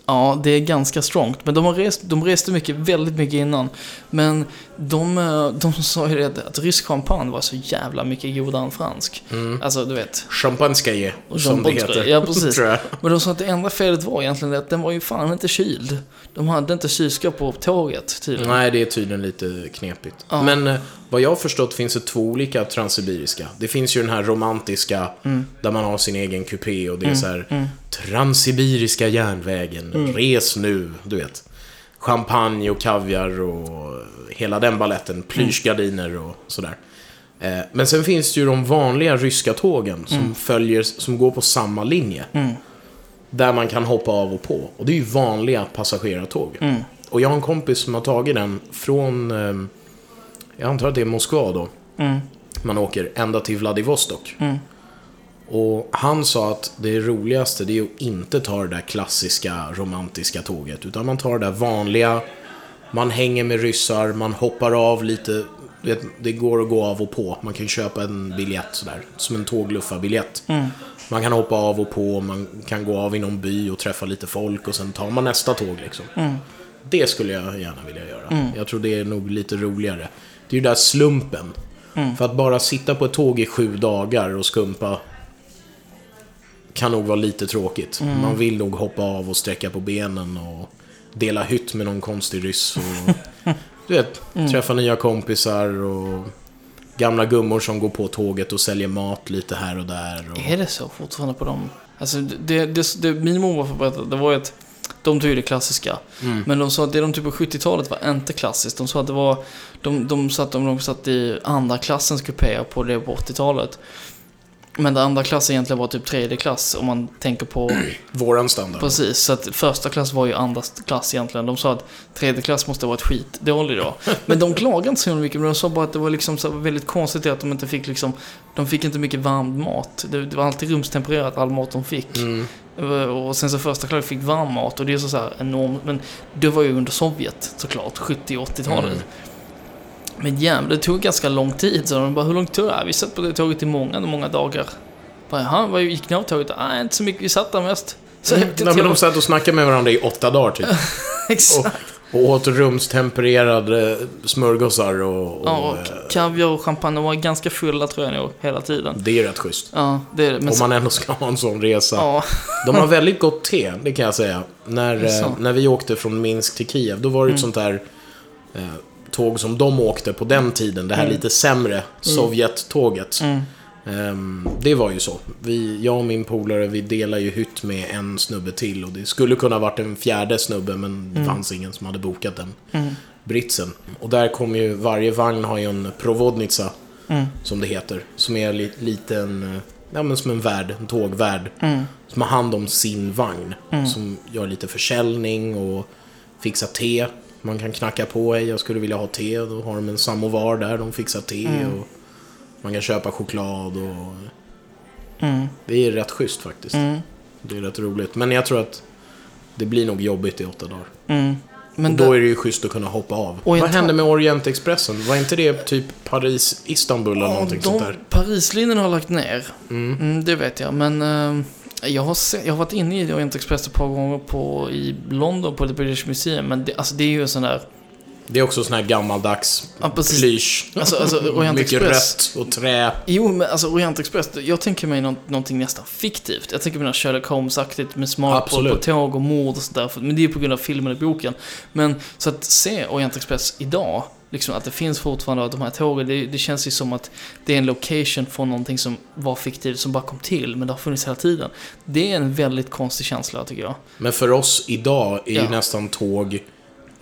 Ja, det är ganska strongt. Men de, har rest, de reste mycket, väldigt mycket innan. Men de, eh, de sa ju det att rysk champagne var så jävla mycket godare än fransk. Alltså, du vet. Champagneskaje, som det heter. Ja, precis. Men de sa att det enda felet var egentligen att den var ju fan inte kyld. De hade inte kylskåp på tåget tydligen. Nej, det är tydligen lite knepigt. Ja. Men eh, vad jag har förstått finns det två olika transsibiriska. Det finns ju den här romantiska, Mm. där man har sin egen kupé och det är så här Transsibiriska järnvägen, Mm. res nu, du vet. Champagne och kaviar och hela den balletten, plyschgardiner och sådär. Eh, Men sen finns det ju de vanliga ryska tågen som Mm. följer, som går på samma linje. Där man kan hoppa av och på. Och det är ju vanliga passagerartåg. Mm. Och jag har en kompis som har tagit den från, eh, jag antar att det är Moskva då. Mm. Man åker ända till Vladivostok. Och han sa att det roligaste det är att inte ta det där klassiska romantiska tåget. Utan man tar det där vanliga, man hänger med ryssar, man hoppar av lite. Vet, det går att gå av och på. Man kan köpa en biljett sådär, som en tågluffarbiljett. Man kan hoppa av och på, man kan gå av i någon by och träffa lite folk och sen tar man nästa tåg liksom. Det skulle jag gärna vilja göra. Jag tror det är nog lite roligare. Det är ju där slumpen. För att bara sitta på ett tåg i sju dagar och skumpa kan nog vara lite tråkigt. Man vill nog hoppa av och sträcka på benen och dela hytt med någon konstig ryss. Och, du vet, träffa nya kompisar och gamla gummor som går på tåget och säljer mat lite här och där. Och, Är det så fortfarande på dem? Alltså, det, det, det, min mormor får berätta, det var ju att de tog ju det klassiska. Mm. Men de sa att det de tog på 70-talet var inte klassiskt. De sa att det var, de, de satt, de satt i andra klassens kupéer på det på 80-talet. Men det andra klass egentligen var typ tredje klass om man tänker på Våran standard. Precis, så att första klass var ju andra klass egentligen. De sa att tredje klass måste ha varit skitdålig då. Men de klagade inte så mycket, men de sa bara att det var liksom så väldigt konstigt att de inte fick liksom, de fick inte mycket varm mat. Det, det var alltid rumstempererat all mat de fick. Mm. Och sen så första klass fick varm mat och det är så, så här enormt, men det var ju under Sovjet såklart, 70 och 80-talet. Mm. Men jävlar, det tog ganska lång tid. Så de bara, hur långt tog det? "Ja, Vi satt på det tåget i många, många dagar. Bara, Jaha, vad gick ni av tåget? Nej, inte så mycket. Vi satt där mest. Så Mm. Nej, men de satt och snackade med varandra i åtta dagar typ. Exakt. Och åt rumstempererade smörgåsar och... och Ja, och eh, kaviar och champagne. De var ganska fulla tror jag nog, hela tiden. det är rätt schysst. Ja, det är det. Men Om man ändå ska ha en sån resa. ja, De har väldigt gott te, det kan jag säga. När, eh, när vi åkte från Minsk till Kiev, då var det ett sånt där eh, tåg som de åkte på den tiden. Det här lite sämre Sovjet-tåget. Mm. Ehm, det var ju så. Vi, jag och min polare, vi delar ju hytt med en snubbe till. Och det skulle kunna ha varit en fjärde snubbe, men det fanns ingen som hade bokat den. Mm. Britsen. Och där kommer ju, varje vagn har ju en provodnica, Mm. som det heter. Som är li, lite en, eh, ja men som en värd, en tågvärd. Mm. Som har hand om sin vagn. Som gör lite försäljning och fixar te. Man kan knacka på, hej jag skulle vilja ha te. Då har de en samovar där, de fixar te. Mm. Och man kan köpa choklad och... Mm. Det är rätt schysst faktiskt. Mm. Det är rätt roligt. Men jag tror att det blir nog jobbigt i åtta dagar. Mm. Men och då det, är det ju schysst att kunna hoppa av. En Vad hände med Orientexpressen? Var inte det typ Paris-Istanbul eller ja, någonting sånt de, där? Parislinjen har lagt ner. Mm. Mm, det vet jag, men eh, jag, har se, jag har varit inne i Orient Express ett par gånger på, i London på The British Museum. Men det, alltså, det är ju en sån där... Det är också sån här gammaldags Ja, plysch. Alltså, alltså, Orient Mycket Express. rött och trä. Jo, men alltså Orient Express, jag tänker mig nå- någonting nästan fiktivt. Jag tänker mig något Sherlock Holmes-aktigt med smak på, på tåg och mord och sådär. Men det är ju på grund av filmen och boken. Men så att se Orient Express idag, liksom att det finns fortfarande de här tågen, det, det känns ju som att det är en location från någonting som var fiktivt, som bara kom till, men det har funnits hela tiden. Det är en väldigt konstig känsla, tycker jag. Men för oss idag är ju Ja. nästan tåg...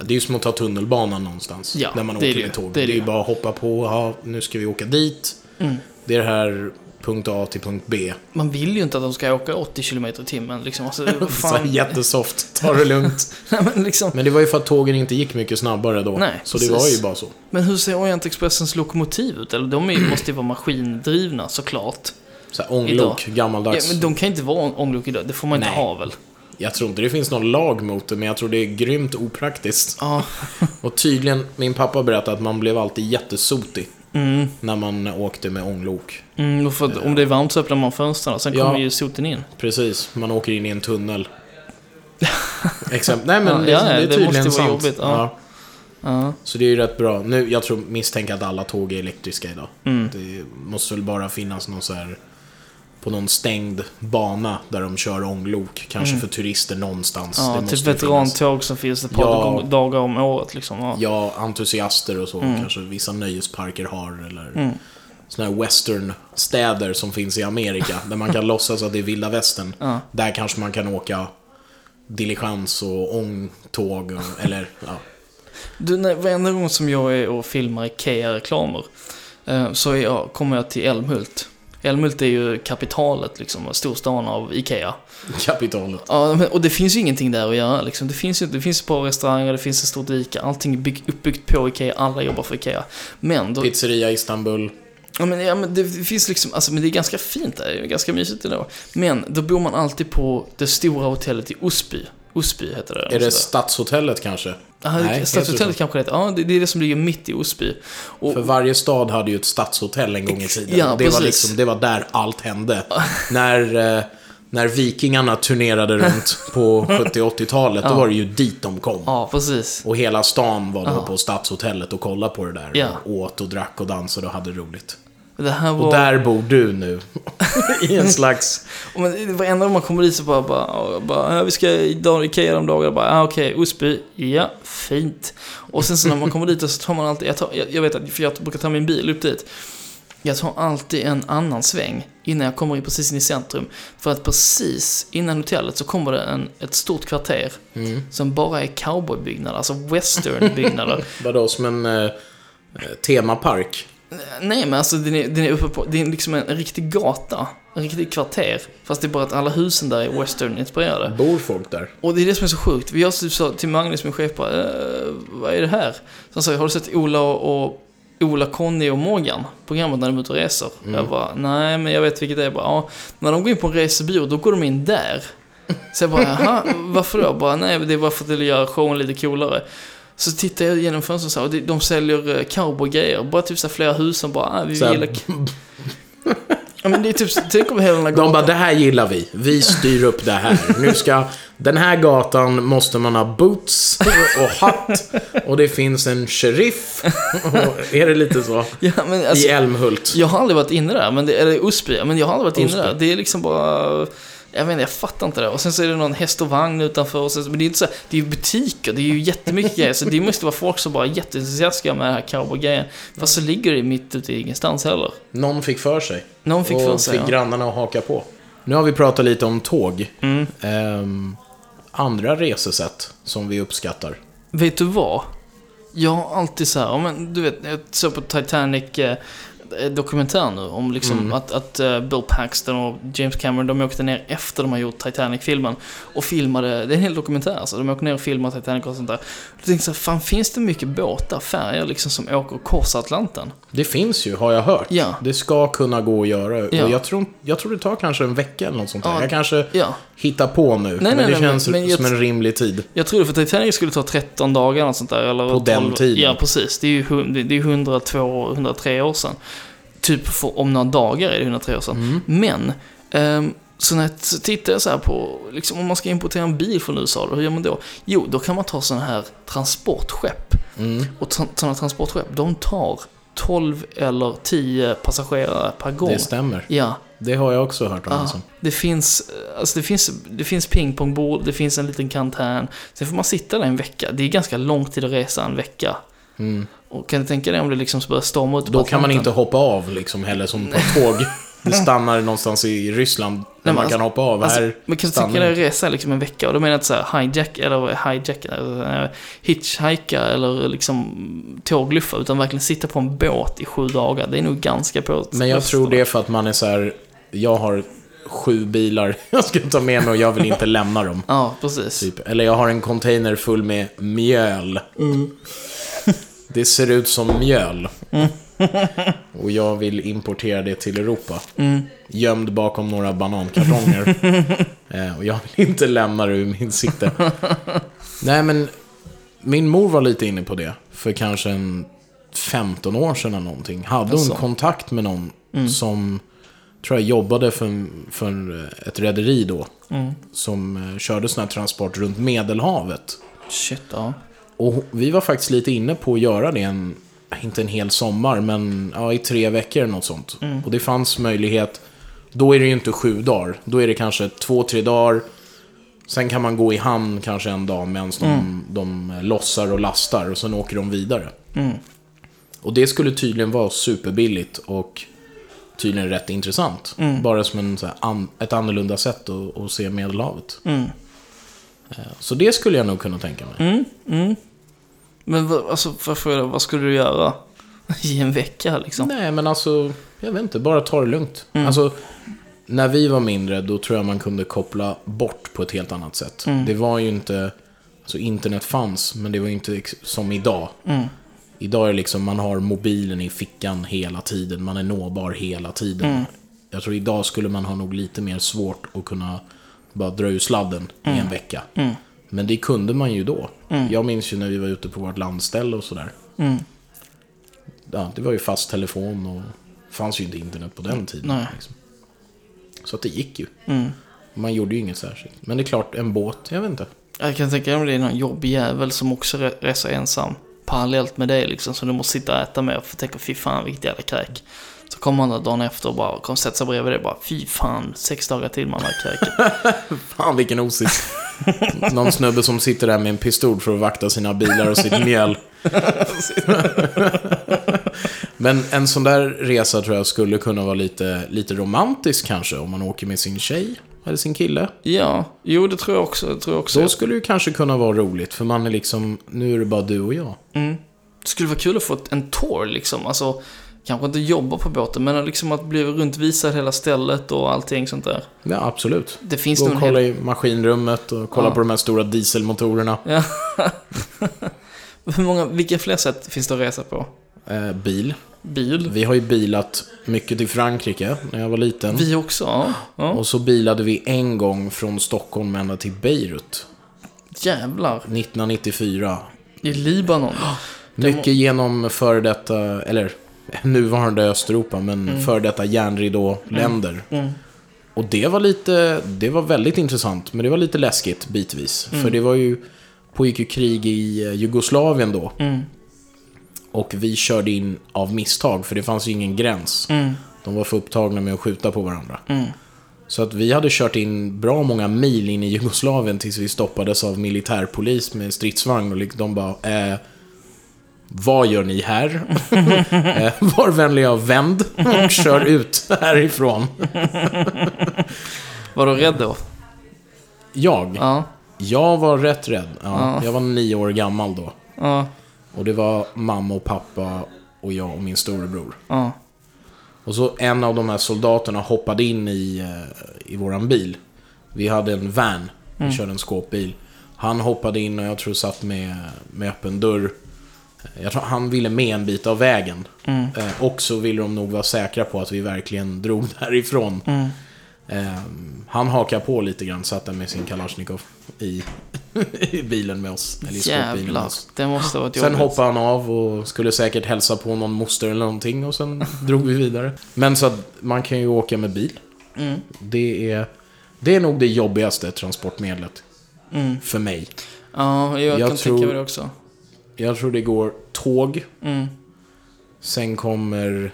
Det är ju som att ta tunnelbanan någonstans. Ja, när man det är åker det med ju. tåg. Det är är, det ju ju. bara att hoppa på, ja, nu ska vi åka dit. Mm. Det är det här punkt A till punkt B. Man vill ju inte att de ska åka 80 km i timmen, liksom. Alltså, vad Så fan. jättesoft, ta det lugnt. Nej, men liksom. Men det var ju för att tågen inte gick mycket snabbare då. Nej, så det precis. var ju bara så. Men hur ser Orient Expressens lokomotiv ut? Eller de är, måste ju vara maskindrivna såklart. Så här, ånglok, Ja, gammaldags. men de kan inte vara ånglok idag. Det får man inte Nej. ha väl? Jag tror inte det finns någon lag mot det, men jag tror det är grymt opraktiskt. Ja. Och tydligen, min pappa berättade att man blev alltid jättesotig Mm, när man åkte med ånglok. mm, och för om det är varmt så öppnar man fönstren sen Ja. kommer ju soten in. Precis, man åker in i en tunnel. Exempel. Nej men Ja, det, ja, det är det tydligen måste vara sant. jobbigt, ja. Ja. Så det är ju rätt bra. Nu, jag tror, misstänker att alla tåg är elektriska idag. Mm. Det måste väl bara finnas någon så här på någon stängd bana där de kör ånglok. Kanske för turister någonstans. Mm. Ja, det typ veterantåg som finns ett par Ja. dagar om året liksom. Ja. Ja, entusiaster och så. Mm. Kanske vissa nöjesparker har. Eller såna här westernstäder som finns i Amerika. där man kan låtsas att det är vilda västern. Ja. Där kanske man kan åka diligens och ångtåg. Och, eller, ja. Du, när, varenda gång som jag är och filmar IKEA-reklamer eh, så jag, kommer jag till Älmhult. Älmhult är ju kapitalet, liksom, storstan av IKEA. Kapitalet. Ja, och det finns ju ingenting där att göra. Liksom. Det finns ju det finns ett par restauranger, det finns ett stort ICA, allting är bygg, uppbyggt på IKEA, alla jobbar för IKEA. Men, då, Pizzeria Istanbul. ja, men, ja, men det finns liksom, alltså, men det är ganska fint där, det är ganska mysigt ändå. Men då bor man alltid på det stora hotellet i Osby. Osby heter det. Är det sådär. Stadshotellet kanske? Nej, Stadshotellet kanske det. Ja, det, är det som ligger mitt i Osby. Och, För varje stad hade ju ett stadshotell en gång i tiden. Ja, det, var liksom, det var där allt hände. när, eh, när vikingarna turnerade runt på 70-80-talet, då Ja. var det ju dit de kom. ja, precis. Och hela stan var då Ja. på stadshotellet och kollade på det där. Ja. Och åt och drack och dansade och hade roligt. Det här var... Och där bor du nu. I en slags... Varenda gång man kommer dit så bara, bara, bara vi ska i dag- Ikea de dagarna, bara, ah, okej, Osby, ja, fint. Och sen så när man kommer dit så tar man alltid, jag, tar, jag, jag vet att, för jag brukar ta min bil upp dit. Jag tar alltid en annan sväng innan jag kommer in precis in i centrum. För att precis innan hotellet så kommer det en, ett stort kvarter Mm. som bara är cowboybyggnader, alltså westernbyggnader. Vadå, som en eh, eh, temapark? Nej, men alltså den är, den är uppe på, det är liksom en, en riktig gata, en riktig kvarter. Fast det är bara att alla husen där är western-inspirerade. Bor folk där? Och det är det som är så sjukt. Jag typ sa till Magnus, min chef, bara, eh, vad är det här? Så han sa, har du sett Ola och, Ola, Conny och Morgan? Programmet när de är ute och reser. Jag bara, nej men jag vet vilket det är. Bara, ja, när de går in på en resebyrå, då går de in där. Så jag bara, jaha, varför då? Bara, nej, det är bara för att det gör showen lite coolare. Så tittar jag genom fönstret så här, och de- säljer eh, cowboygrejer. Bara typ så här flera hus som bara, ah, vi Så gillar... Ja men det är typ, tänk om hela den här De bara, gatan... det här gillar vi. Vi styr upp det här. Nu ska... Den här gatan måste man ha boots och hatt. Och det finns en sheriff. Och är det lite så? Ja, men alltså, I Älmhult. Jag har aldrig varit inne där, men det, eller Osby, men jag har aldrig varit inne Osby. där. Det är liksom bara... Jag vet inte, jag fattar inte det. Och sen så är det någon häst och vagn utanför. Och sen, men det är inte så här, det är ju butiker, det är ju jättemycket grejer. Så det måste vara folk som bara är jätteentusiastiska med den här cowboygrejen. Fast så ligger det mitt ute i ingenstans heller. Någon fick för sig. Någon fick och för sig. fick Ja. grannarna att haka på. Nu har vi pratat lite om tåg. Mm. Ehm, andra resesätt som vi uppskattar. Vet du vad? Jag har alltid så här, men du vet, jag såg på Titanic eh, dokumentär nu om liksom Mm. att, att eh, Bill Paxton och James Cameron, de åkte ner efter de har gjort Titanic-filmen och filmade, det är en hel dokumentär alltså, de åker ner och filmar Titanic och sånt där. Då tänkte jag så här, fan finns det mycket båtar, färger liksom som åker korsar Atlanten? Det finns ju, har jag hört. Ja. Det ska kunna gå att göra. Ja. Och jag tror, jag tror det tar kanske en vecka eller något sånt där. Ja. Jag kanske Ja, hittar på nu. men nej, det nej, känns men- som en rimlig tid. jag trodde för Titanic skulle ta 13 dagar eller sånt där. Eller På den tiden. Ja, precis. Det är ju hun- det är 102, 103 år sedan. Typ för, om några dagar är det 103 år sedan. Mm. Men, ehm, så när jag jag så här på, liksom, om man ska importera en bil från USA, hur gör man då? Jo, då kan man ta sådana här transportskepp. Mm. Och sådana transportskepp, de tar 12 eller 10 passagerare per gång. Det stämmer. Ja, Det har jag också hört om. Ja, Alltså. det finns, alltså det finns, det finns pingpongbord, det finns en liten kantän. Sen får man sitta där en vecka. Det är ganska lång tid att resa en vecka. Mm. Och kan du tänka dig om det liksom börjar storma ut Då kan man inte hoppa av liksom heller som på ett tåg. Det stannar någonstans i Ryssland där man alltså- kan hoppa av. Alltså, här men kan du tänka dig resa liksom en vecka? Och då menar jag inte så här hijack, eller hijack, eller hitchhika eller liksom tågluffa. Utan verkligen sitta på en båt i sju dagar. Det är nog ganska på Men jag tror det är för att man är så här. Jag har sju bilar jag ska ta med mig och jag vill inte lämna dem. Ja, precis. Typ. Eller jag har en container full med mjöl. Det ser ut som mjöl. Och jag vill importera det till Europa. Mm. Gömd bakom några banankartonger. Eh, och jag vill inte lämna det ur min sikte. Nej men, min mor var lite inne på det. För kanske en 15 år sedan eller någonting. Hade Alltså. hon kontakt med någon Mm. som, tror jag, jobbade för, för ett rederi då. Mm. Som eh, körde sån här transport runt Medelhavet. Shit, ja. Och vi var faktiskt lite inne på att göra det en, inte en hel sommar, men ja, i tre veckor eller något sånt. Mm. Och det fanns möjlighet, då är det ju inte sju dagar, då är det kanske två, tre dagar. Sen kan man gå i hamn kanske en dag medan de, de lossar och lastar och sen åker de vidare. Mm. Och det skulle tydligen vara superbilligt och tydligen rätt intressant. Mm. Bara som en, så här, an, ett annorlunda sätt att, att se Medelhavet. Mm. Så det skulle jag nog kunna tänka mig. Mm. Mm. Men alltså, varför, vad skulle du göra i en vecka liksom? Nej, men alltså, jag vet inte, bara ta det lugnt. Mm. Alltså, när vi var mindre, då tror jag man kunde koppla bort på ett helt annat sätt. Mm. Det var ju inte, alltså internet fanns, men det var ju inte som idag. Mm. Idag är det liksom, man har mobilen i fickan hela tiden, man är nåbar hela tiden. Mm. Jag tror idag skulle man ha nog lite mer svårt att kunna bara dra ur sladden i en vecka. Mm. Men det kunde man ju då. Mm. Jag minns ju när vi var ute på vårt landställe och sådär. Mm. Ja, det var ju fast telefon och det fanns ju inte internet på den tiden. Liksom. Så att det gick ju. Mm. Man gjorde ju inget särskilt. Men det är klart, en båt, jag vet inte. Jag kan tänka mig om det är någon jobbig jävel som också re- reser ensam. Parallellt med dig liksom. Som du måste sitta och äta med och få tänka fy fan vilket jävla kräk. Så kommer han där dagen efter och bara kommer sätta sig bredvid dig och bara fy fan sex dagar till man har kräket. Fan vilken osis. Någon snubbe som sitter där med en pistol för att vakta sina bilar och sitt mjöl. Men en sån där resa tror jag skulle kunna vara lite, lite romantisk kanske. Om man åker med sin tjej eller sin kille. ja, jo det tror jag också. Det tror jag också. Så skulle det kanske kunna vara roligt. För man är liksom, nu är det bara du och jag. Mm. Det skulle vara kul att få en tour liksom. Alltså, kanske inte jobba på båten, men liksom att bli runtvisad hela stället och allting sånt där. Ja, absolut. Det finns Gå och kolla hel... i maskinrummet och kolla Ja. på de här stora dieselmotorerna. Ja. Hur många, vilka fler sätt finns det att resa på? Eh, bil. Bil? Vi har ju bilat mycket till Frankrike när jag var liten. Vi också, ja. ja. Och så bilade vi en gång från Stockholm ända till Beirut. Jävlar. 1994. I Libanon. Mycket genom före detta, eller nuvarande Östeuropa, men före detta järnridå-länder. Mm. Och det var lite, det var väldigt intressant, men det var lite läskigt bitvis. Mm. För det var ju, pågick ju krig i eh, Jugoslavien då. Mm. Och vi körde in av misstag, för det fanns ju ingen gräns. Mm. De var för upptagna med att skjuta på varandra. Mm. Så att vi hade kört in bra många mil in i Jugoslavien tills vi stoppades av militärpolis med stridsvagn och liksom de bara eh, Vad gör ni här? eh, var vänliga och vänd och kör ut härifrån. Var du rädd då? Jag? Ja. Jag var rätt rädd. Ja, Ja. Jag var nio år gammal då. Ja. Och det var mamma och pappa och jag och min storebror. Ja. Och så en av de här soldaterna hoppade in i, eh, i våran bil. Vi hade en van, vi Mm. körde en skåpbil. Han hoppade in och jag tror satt med, med öppen dörr. Jag tror han ville med en bit av vägen. Mm. Eh, och så ville de nog vara säkra på att vi verkligen drog därifrån. Mm. Eh, han hakade på lite grann, satt där med sin Kalashnikov i, i bilen med oss. Eller i skåpbilen med oss. Det måste ha varit Sen jobbigt. hoppade han av och skulle säkert hälsa på någon moster eller någonting och sen drog vi vidare. Men så att man kan ju åka med bil. Mm. Det är, det är nog det jobbigaste transportmedlet Mm. för mig. Ja, jag, Jag kan tror- tänka mig det också. Jag tror det går tåg, Mm. sen kommer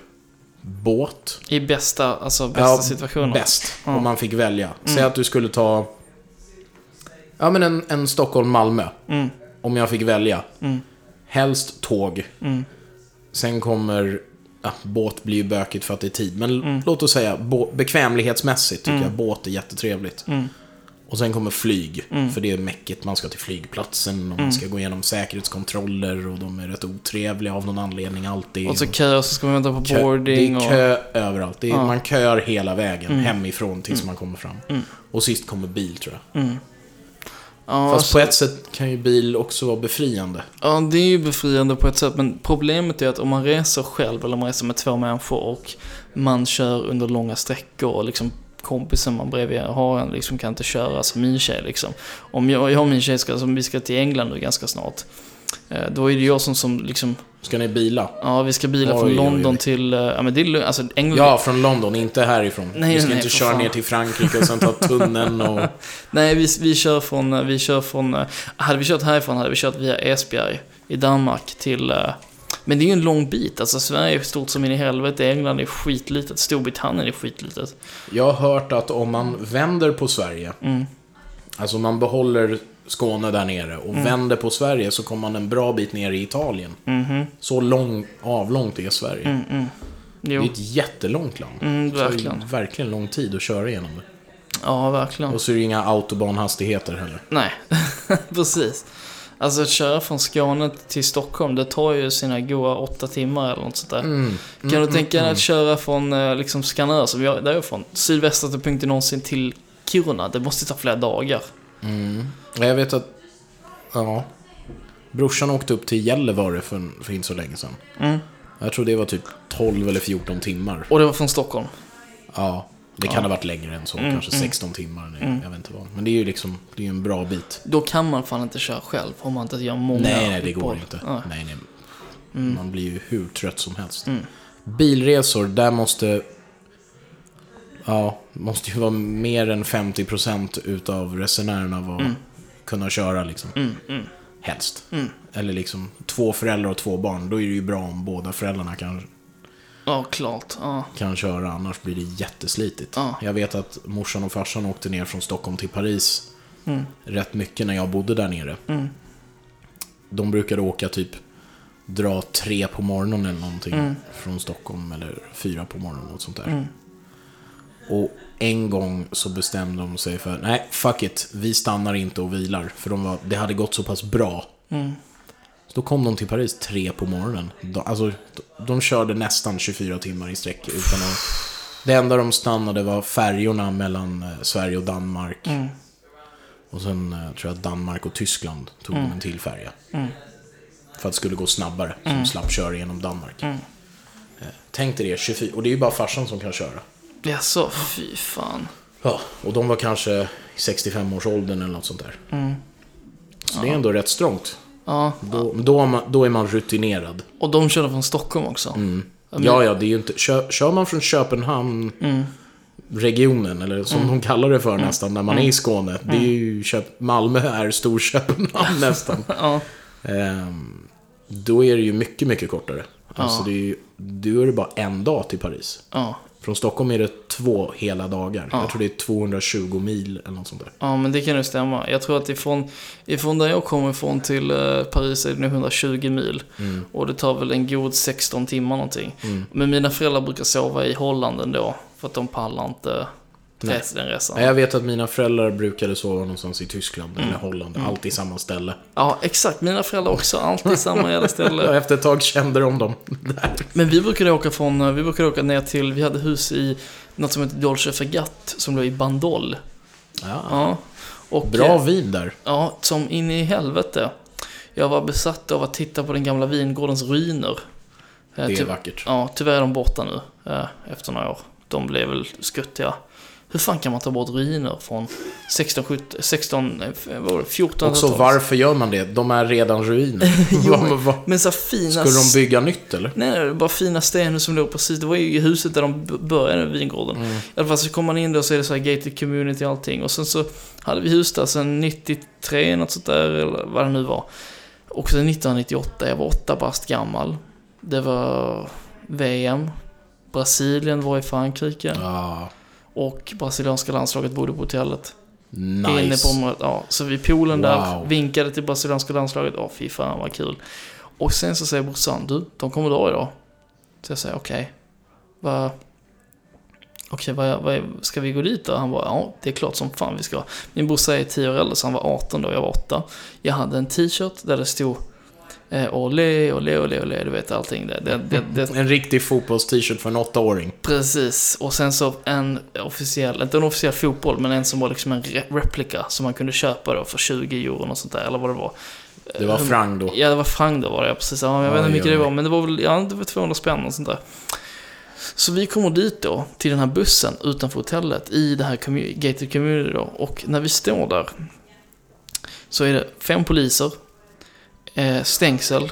båt. I bästa, alltså bästa Ja, situationen. Bäst, Ja. om man fick välja. Säg Mm. att du skulle ta ja, men en, en Stockholm-Malmö, Mm. om jag fick välja. Mm. Helst tåg. Mm. Sen kommer, ja, båt blir ju bökigt för att det är tid. Men Mm. låt oss säga, bekvämlighetsmässigt tycker Mm. jag båt är jättetrevligt. Mm. Och sen kommer flyg, Mm. för det är mäckigt. Man ska till flygplatsen och man ska gå igenom säkerhetskontroller och de är rätt otrevliga av någon anledning alltid. Och så kö, så ska man vänta på Kö- boarding det och... är kö överallt. Det är, Ja. Man köar hela vägen Mm. hemifrån tills man kommer fram. Mm. Och sist kommer bil tror jag. Mm. Ja, Fast alltså, på ett sätt kan ju bil också vara befriande. ja, det är ju befriande på ett sätt, men problemet är att om man reser själv eller om man reser med två människor och man kör under långa sträckor och liksom kompisen man bredvid har en liksom kan inte köra som min tjej liksom. Om jag, jag och min tjej ska, som vi ska till England nu ganska snart, eh, då är det jag som, som liksom Ska ni bila? Ja, vi ska bila Oj, från oj, London oj. till... eh, Ja, men det är. Alltså, England... Ja, från London, inte härifrån. Nej, vi ska nej, inte köra fan. ner till Frankrike och sen ta tunneln och... Nej, vi, vi kör från... eh, Vi kör från... Hade vi kört härifrån hade vi kört via Esbjerg i Danmark till... Men det är ju en lång bit. Alltså, Sverige är stort som in i helvete. England är skitlitet. Storbritannien är skitlitet. Jag har hört att om man vänder på Sverige, Mm. alltså man behåller Skåne där nere och vänder på Sverige så kommer man en bra bit ner i Italien. Mhm. Så lång, avlångt är Sverige. Mm, mm. Det är ett jättelångt land. Mm, Så det är verkligen. verkligen lång tid att köra igenom det. Ja, verkligen. Och så är det inga autobahnhastigheter heller. Nej, precis. Alltså att köra från Skåne till Stockholm, det tar ju sina goa åtta timmar eller något sånt där. Mm. Kan du tänka dig att köra från eh, liksom Skanör, som jag, där jag är från, sydvästraste punkten någonsin till Kiruna? Det måste ta flera dagar. Mm. Ja, Jag vet att... Ja. Brorsan åkte upp till Gällivare för, för inte så länge sedan. Mm. Jag tror det var typ 12 eller 14 timmar. Och det var från Stockholm. Ja. Det kan ha varit längre än så, Mm, kanske mm. 16 timmar. Nej, Jag vet inte vad. Men det är ju liksom, det är en bra bit. Då kan man fan inte köra själv om man inte gör många Nej, nej, det går inte. Nej. Nej, nej. Man blir ju hur trött som helst. Mm. Bilresor, där måste... Ja, måste ju vara mer än 50% utav resenärerna vara, kunna köra liksom. Mm, mm, Helst. mm. Eller liksom två föräldrar och två barn. Då är det ju bra om båda föräldrarna kan, Ja, klart. Ja. kan köra, annars blir det jätteslitigt. Ja. Jag vet att morsan och farsan åkte ner från Stockholm till Paris Mm. rätt mycket när jag bodde där nere. Mm. De brukade åka typ dra tre på morgonen eller någonting Mm. från Stockholm eller fyra på morgonen och sånt där. Mm. Och en gång så bestämde de sig för, nej fuck it, vi stannar inte och vilar. För de var, det hade gått så pass bra. Mm. Då kom de till Paris tre på morgonen. De, alltså, de, de körde nästan 24 timmar i sträck utan att... Det enda de stannade var färjorna mellan eh, Sverige och Danmark. Mm. Och sen eh, tror jag att Danmark och Tyskland tog Mm. en till färja. Mm. För att det skulle gå snabbare, så Mm. de slapp köra genom Danmark. Mm. Eh, Tänk dig det, 24, och det är ju bara farsan som kan köra. Jaså, fy fan. Ja, och de var kanske i 65-årsåldern eller något sånt där. Mm. Så det är ändå rätt strångt. Ja, Då, då, är man, då är man rutinerad. och de körde från Stockholm också. Mm. Ja, ja, det är ju inte... Kör, kör man från Köpenhamn, Mm. regionen, eller som de kallar det för nästan, när man är i Skåne. Det är Mm. ju Köp, Malmö är Storköpenhamn nästan. Ja. Ehm, då är det ju mycket, mycket kortare. Alltså Ja. det är ju, då är det bara en dag till Paris. Ja. Från Stockholm är det två hela dagar. Ja. Jag tror det är 220 mil eller något sånt där. Ja, men det kan ju stämma. Jag tror att ifrån, ifrån där jag kommer ifrån till eh, Paris är det nog 120 mil. Mm. Och det tar väl en god 16 timmar någonting. Mm. Men mina föräldrar brukar sova i Holland ändå. För att de pallar inte Nej. den resan. Nej, Jag vet att mina föräldrar brukade sova någonstans i Tyskland Mm. eller Holland. Alltid samma ställe. Ja, exakt. Mina föräldrar också. Alltid samma jävla Och ställe. efter ett tag kände de dem. Men vi brukade åka från, vi brukade åka ner till, vi hade hus i något som heter Dolce Fregat som låg i Bandol. Ja. Ja. Och, Bra vin där. Ja, som in i helvete. Jag var besatt av att titta på den gamla vingårdens ruiner. Eh, Det är ty- vackert. Ja, tyvärr är de borta nu eh, efter några år. De blev väl skuttiga. Hur fan kan man ta bort ruiner från 16, 17, 16, eh, vad var det, 14 Också varför gör man det? De är redan ruiner. Jo, men- så fina... Skulle de bygga nytt eller? Nej, det var bara fina stenar som låg precis. Det var ju huset där de började vingården. Mm. I alla fall så kom man in och så är det så här gated community och allting. Och sen så hade vi hus där sen 93, något sånt där, eller vad det nu var. Och sen 1998, jag var åtta bast gammal. Det var VM. Brasilien var i Frankrike. Ja, Och brasilianska landslaget bodde på hotellet. Inne på nice. området, ja. Så vid poolen där, Wow. vinkade till brasilianska landslaget. Ja, fy fan vad kul. Och sen så säger brorsan, du, de kommer dra idag. Så jag säger, okej. Vad... Okej, vad, vad, ska vi gå dit då? Han bara, ja, det är klart som fan vi ska. Min brorsa är 10 år äldre, så han var 18 då, jag var 8. Jag hade en t-shirt där det stod eh, Olé, olé, olé, olé, du vet allting. Det, det, det, det, En riktig fotbolls-t-shirt för en åttaåring. Precis, och sen så en officiell, inte en officiell fotboll, men en som var liksom en re- replika som man kunde köpa då för 20 euro och sånt där, eller vad det var. Det var Eh, Frang då. Ja, det var Frank då var det, precis. Ja, jag vet inte hur mycket det var, men det var väl, ja, det var 200 spänn och sånt där. Så vi kommer dit då, till den här bussen utanför hotellet, i det här commu- gated community då. Och när vi står där, så är det fem poliser, eh, stängsel,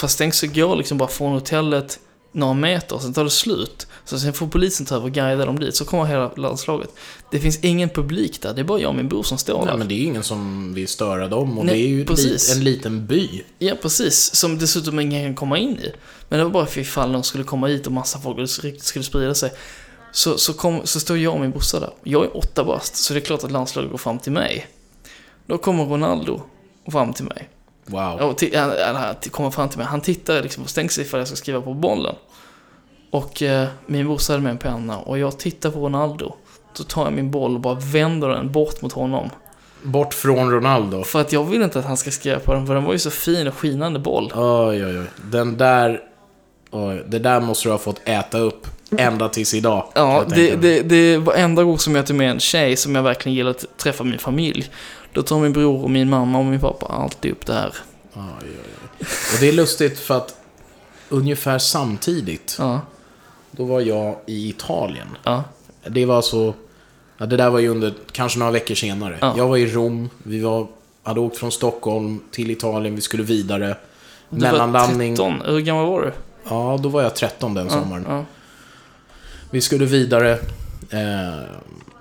Fast tänk så går liksom bara från hotellet några meter, sen tar det slut. Så sen får polisen ta över och guida dem dit, så kommer hela landslaget. Det finns ingen publik där, det är bara jag och min bror som står Nej, där. men det är ju ingen som vill störa dem och Nej, det är ju precis. en liten by. Ja, precis. Som dessutom ingen kan komma in i. Men det var bara för ifall någon skulle komma hit och massa folk och det skulle sprida sig. Så, så, kom, så står jag och min brorsa där. Jag är åtta bast, så det är klart att landslaget går fram till mig. Då kommer Ronaldo fram till mig. Wow. Och till, han, han, han kommer fram till mig. Han tittar liksom och stänger sig ifall jag ska skriva på bollen. Och eh, min brorsa hade med en penna och jag tittar på Ronaldo. Så tar jag min boll och bara vänder den bort mot honom. Bort från Ronaldo. För att jag vill inte att han ska skriva på den, för den var ju så fin och skinande boll. Oj, oj, oj. Den där... Oj, det där måste du ha fått äta upp ända tills idag. Ja, det, det, det var enda gång som jag tog med en tjej som jag verkligen gillar att träffa min familj. Då tar min bror och min mamma och min pappa alltid upp det här. Oj, oj, oj. Och det är lustigt för att ungefär samtidigt, Ja, då var jag i Italien. ja, Det var så... Ja, det där var ju under kanske några veckor senare. Ja. Jag var i Rom, vi var, hade åkt från Stockholm till Italien, vi skulle vidare. Du var Mellanlandning. 13. Hur gammal var du? Ja, då var jag 13 den sommaren. Vi skulle vidare. Eh,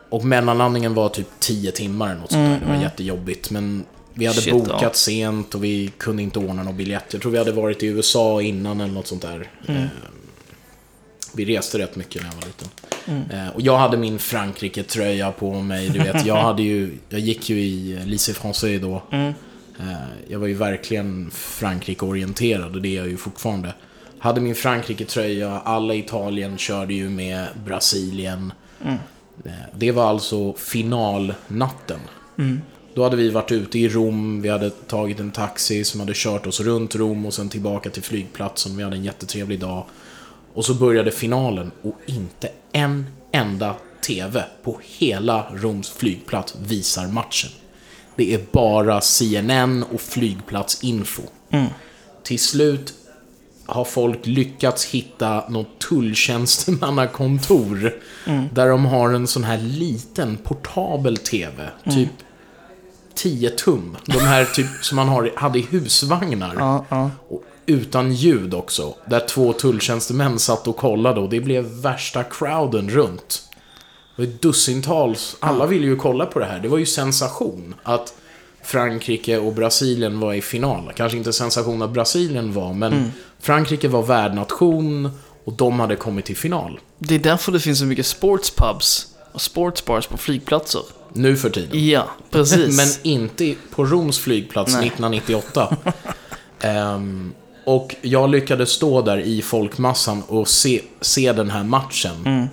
och mellanlandningen var typ 10 timmar eller något sånt där. Mm, Det var mm. jättejobbigt. Men vi hade Shit, bokat ja. sent och vi kunde inte ordna någon biljett. Jag tror vi hade varit i USA innan eller något sånt där. Mm. Eh, vi reste rätt mycket när jag var liten. Mm. Eh, och jag hade min Frankrike-tröja på mig. Du vet, jag, hade ju, jag gick ju i Lycée Français då. Mm. Eh, Jag var ju verkligen Frankrike-orienterad och det är jag ju fortfarande. Hade min Frankrike-tröja, alla i Italien körde ju med Brasilien. Eh, Det var alltså finalnatten. Mm. Då hade vi varit ute i Rom, vi hade tagit en taxi som hade kört oss runt Rom och sen tillbaka till flygplatsen. Vi hade en jättetrevlig dag. Och så började finalen och inte en enda TV på hela Roms flygplats visar matchen. Det är bara CNN och flygplatsinfo. Mm. Till slut har folk lyckats hitta något tulltjänstemannakontor. Där de har en sån här liten portabel TV. Typ 10 tum. De här typ som man har, hade i husvagnar. Ja, ja. Och utan ljud också. Där två tulltjänstemän satt och kollade och det blev värsta crowden runt. Det var dussintals. Alla ville ju kolla på det här. Det var ju sensation att Frankrike och Brasilien var i final. Kanske inte sensation att Brasilien var, men Frankrike var värdnation och de hade kommit till final. Det är därför det finns så mycket sportspubs och sportsbars på flygplatser. Nu för tiden. Ja, precis. Men inte på Roms flygplats Nej. 1998. Ehm, och jag lyckades stå där i folkmassan och se, se den här matchen. Mm.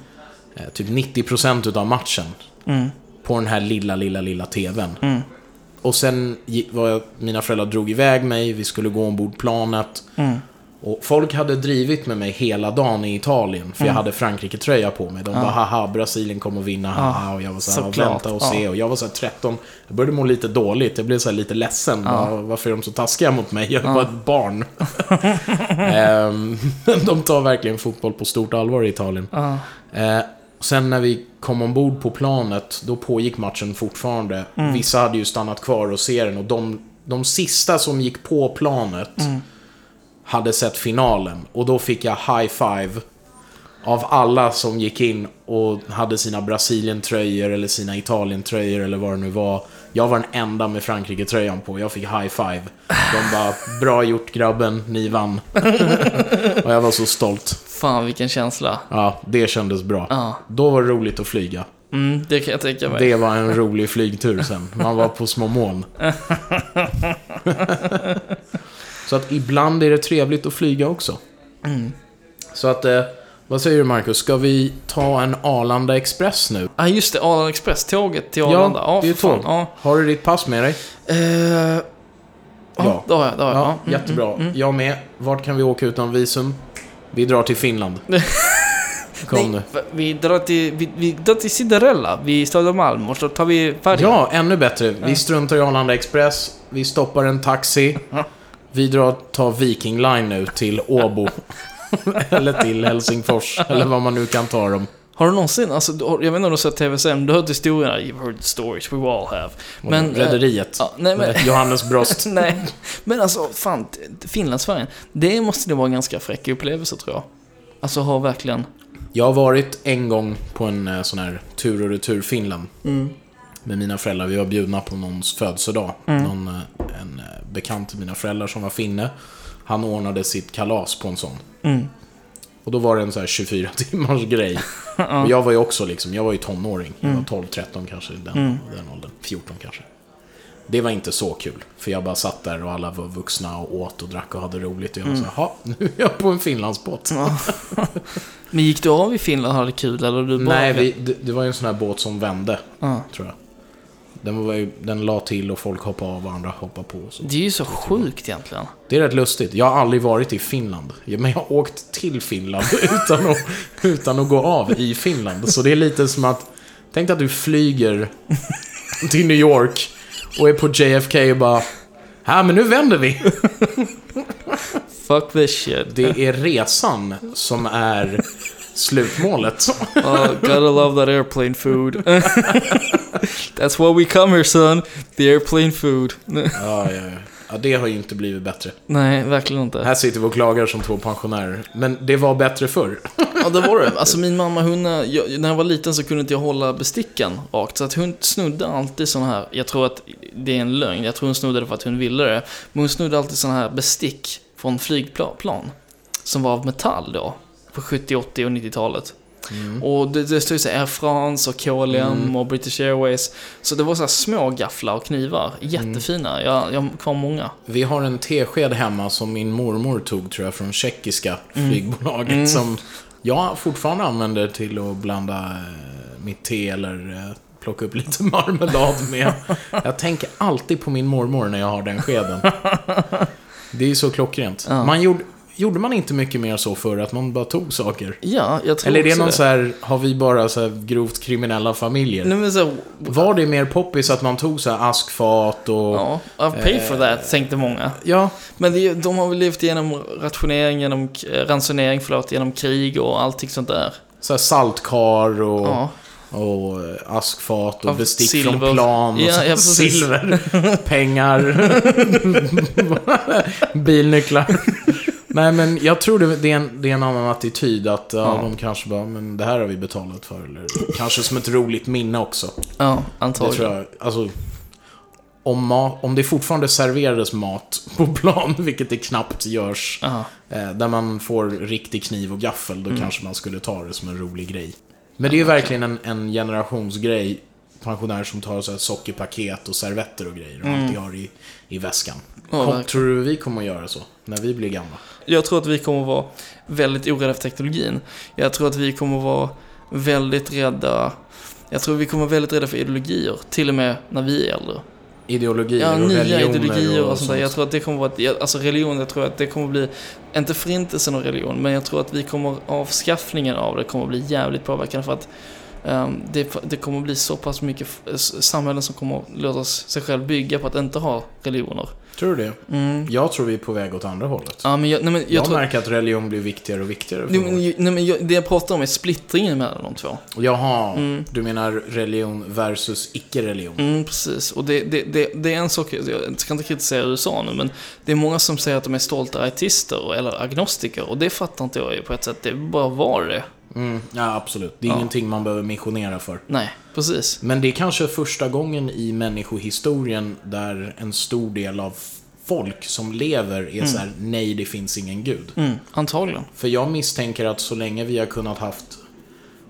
Eh, typ 90% utav matchen. Mm. På den här lilla, lilla, lilla TVn. Och sen var jag, mina föräldrar drog iväg mig, vi skulle gå ombord planet. Mm. Och folk hade drivit med mig hela dagen i Italien, för jag Mm. hade Frankrike-tröja på mig. De bara haha, Brasilien kommer att vinna, haha. Och jag var så här, vänta och ja. se. Och jag var så här 13. Jag började må lite dåligt, jag blev så här lite ledsen. Bara, Varför är de så taskiga mot mig? Jag var ett barn. Ehm, de tar verkligen fotboll på stort allvar i Italien. Sen när vi kom ombord på planet, då pågick matchen fortfarande. Vissa hade ju stannat kvar och se den och de, de sista som gick på planet hade sett finalen. Och då fick jag high five av alla som gick in och hade sina Brasilien-tröjor eller sina Italien-tröjor eller vad det nu var. Jag var den enda med Frankrike-tröjan på. Jag fick high five. De bara, bra gjort grabben, ni vann. och jag var så stolt. Fan vilken känsla. Ja, det kändes bra. Ja. Då var det roligt att flyga. Mm, det kan jag tänka mig. Det var en rolig flygtur sen. Man var på små moln. Så att ibland är det trevligt att flyga också. Mm. Så att, eh, vad säger du Marcus? Ska vi ta en Arlanda Express nu? Ja, just det. Arlanda Express. Tåget till Arlanda. Ja, det är fan. tåg. Ja. Har du ditt pass med dig? Eh, ja, det har jag. Det har jag. Ja, Mm, jättebra. mm, mm. Jag med. Vart kan vi åka utan visum? Vi drar till Finland. Kom nu. Vi drar till, vi, vi drar till Cinderella vid Södermalm och så tar vi färjan. Ja, ännu bättre. Vi struntar i Arlanda Express. Vi stoppar en taxi. Vi drar, tar Viking Line nu till Åbo. eller till Helsingfors. eller vad man nu kan ta dem. Har du någonsin, alltså, jag vet inte om du har sett tv-serien, du har hört historierna, you've heard the stories, we all have. Men, eh, Rederiet. Ja, nej men, Johannes Brost. nej. Men alltså, fan, Finlandsfärjan, det måste det vara en ganska fräck upplevelse tror jag. Alltså ha verkligen... Jag har varit en gång på en eh, sån här tur och retur Finland. Med mina föräldrar. Vi var bjudna på någons födelsedag. Någon, eh, en bekant till mina föräldrar som var finne. Han ordnade sitt kalas på en sån. Mm. Och då var det en sån här 24 timmars grej. Och jag var ju också liksom, jag var ju tonåring. Jag var 12, 13 kanske, i den, den åldern. 14 kanske. Det var inte så kul. För jag bara satt där och alla var vuxna och åt och drack och hade roligt. Och jag var så här, "Ha, nu är jag på en Finlandsbåt. Men gick du av i Finland och hade kul, eller du bara... Nej, vi, det, det var ju en sån här båt som vände, Ja. tror jag. Den, var ju, den la till och folk hoppade av och andra hoppade på. Så. Det är ju så sjukt egentligen. Det är rätt lustigt. Jag har aldrig varit i Finland. Men jag har åkt till Finland utan att, utan att gå av i Finland. Så det är lite som att... Tänk dig att du flyger till New York och är på JFK och bara... Ja, men nu vänder vi. Fuck this shit. Det är resan som är slutmålet. Oh, gotta love that airplane food. That's why we come here son. The airplane food. Ja, ja, ja. ja, det har ju inte blivit bättre. Nej, verkligen inte. Här sitter vi och klagar som två pensionärer. Men det var bättre förr. Ja, det var det. Alltså min mamma, hon, eh, jag, när jag var liten så kunde inte jag hålla besticken rakt. Så att hon snodde alltid såna här, jag tror att det är en lögn, jag tror hon snodde det för att hon ville det. Men hon snodde alltid såna här bestick från flygplan. Som var av metall då. På 70, 80 och 90-talet. Och det, det stod så Air France och KLM och British Airways. Så det var så små gafflar och knivar. Jättefina. Jag, jag har kvar många. Vi har en tesked hemma som min mormor tog, tror jag, från tjeckiska flygbolaget. Som jag fortfarande använder till att blanda eh, mitt te eller eh, plocka upp lite marmelad med. Jag tänker alltid på min mormor när jag har den skeden. Det är ju så klockrent. Ja. Man gjorde, gjorde man inte mycket mer så förr, att man bara tog saker? Ja, jag tror Eller är det någon så här, har vi bara så här grovt kriminella familjer? Nej, men så, Var det mer poppis att man tog så här askfat och... ja, I'll pay for that, tänkte många. Ja, Men det, de har väl levt igenom rationering, genom, eh, ransonering, förlåt, genom krig och allting sånt där. så här saltkar och, Ja. och eh, askfat och Av bestick silver. från plan och Ja, ja, silver, pengar, bilnycklar. Nej men jag tror det, det, är en, det är en annan attityd att ja, Ja. de kanske bara, men det här har vi betalat för. Eller kanske som ett roligt minne också. Ja, Det antagligen. tror jag, alltså om, ma- om det fortfarande serverades mat på plan, vilket det knappt görs, Ja. eh, där man får riktig kniv och gaffel, Mm. då kanske man skulle ta det som en rolig grej. Men det är ju verkligen en, en generationsgrej, pensionärer som tar så här sockerpaket och servetter och grejer och alltid har i, i väskan. Ja, Kom, tror du vi kommer att göra så, när vi blir gamla? Jag tror att vi kommer att vara väldigt orädda för teknologin. Jag tror att vi kommer att vara väldigt rädda jag tror vi kommer vara väldigt rädda för ideologier, till och med när vi är äldre. Ideologier Ja, och nya religioner ideologier och, och sånt där. Jag tror att det kommer vara, ett- jag- alltså religion, jag tror att det kommer bli, inte förintelsen av religion, men jag tror att vi kommer, avskaffningen av det kommer bli jävligt påverkande för att ehm, det, det kommer bli så pass mycket samhällen som kommer låta sig själv bygga på att inte ha religioner. Tror du det? Mm. Jag tror vi är på väg åt andra hållet. Ja, men jag, nej, men jag jag tror... märker att religion blir viktigare och viktigare för men, nej, men jag, det jag pratar om är splittringen mellan de två. Jaha, Mm. du menar religion versus icke-religion? Mm, precis. Och det, det, det, det är en sak, jag ska inte kritisera USA nu, men det är många som säger att de är stolta ateiter eller agnostiker. Och det fattar inte jag på ett sätt. Det bara var det. Mm, ja, absolut. Det är Ja. ingenting man behöver missionera för. Nej, precis. Men det är kanske första gången i människohistorien där en stor del av folk som lever är så här: nej det finns ingen gud. Mm, antagligen. För jag misstänker att så länge vi har kunnat haft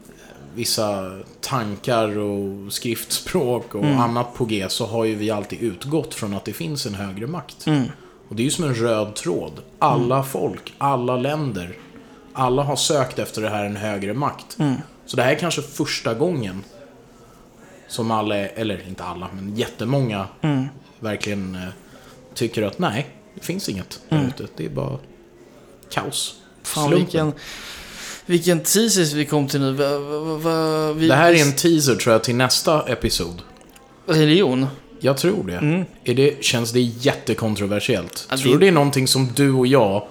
eh, vissa tankar och skriftspråk och annat på G så har ju vi alltid utgått från att det finns en högre makt. Mm. Och det är ju som en röd tråd. Alla folk, alla länder, alla har sökt efter det här en högre makt. Mm. Så det här är kanske första gången som alla, eller inte alla, men jättemånga Mm. verkligen eh, tycker att nej, det finns inget där Mm. ute. Det är bara kaos. Fan Slumpen. vilken, vilken teases vi kom till nu. Va, va, va, vi, Det här är en teaser tror jag till nästa episod. Religion. Jag tror det. Mm. Är det känns det jättekontroversiellt? Det- Tror du det är någonting som du och jag,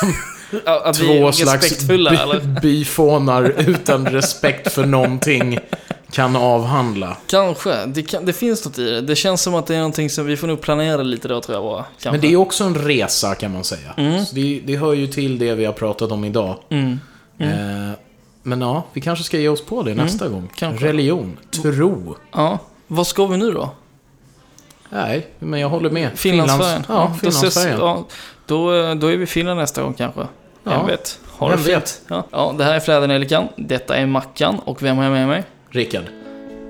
som, Att två slags byfånar utan respekt för någonting kan avhandla. Kanske. Det, kan, det finns något i det. Det känns som att det är någonting som vi får nog planera lite då, tror jag bara. Kanske. Men det är också en resa kan man säga. Mm. Det, det hör ju till det vi har pratat om idag. Mm. Eh, men ja, vi kanske ska ge oss på det nästa gång. Mm. kanske. Religion, tro. Ja. Vad ska vi nu då? Nej, men jag håller med. Finlandsfärjan. Finlands- Ja, då, ses, Finlandsfärjan. ja, då, då är vi i Finland nästa gång kanske. Ja. Vet? Ha det fint. vet? Ja. ja, det här är Flädernelikan. Detta är Mackan. Och vem har jag med mig? Rickard,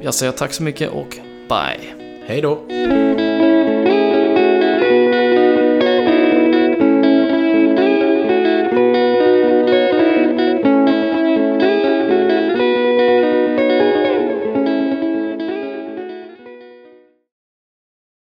Jag säger tack så mycket och bye. hej då.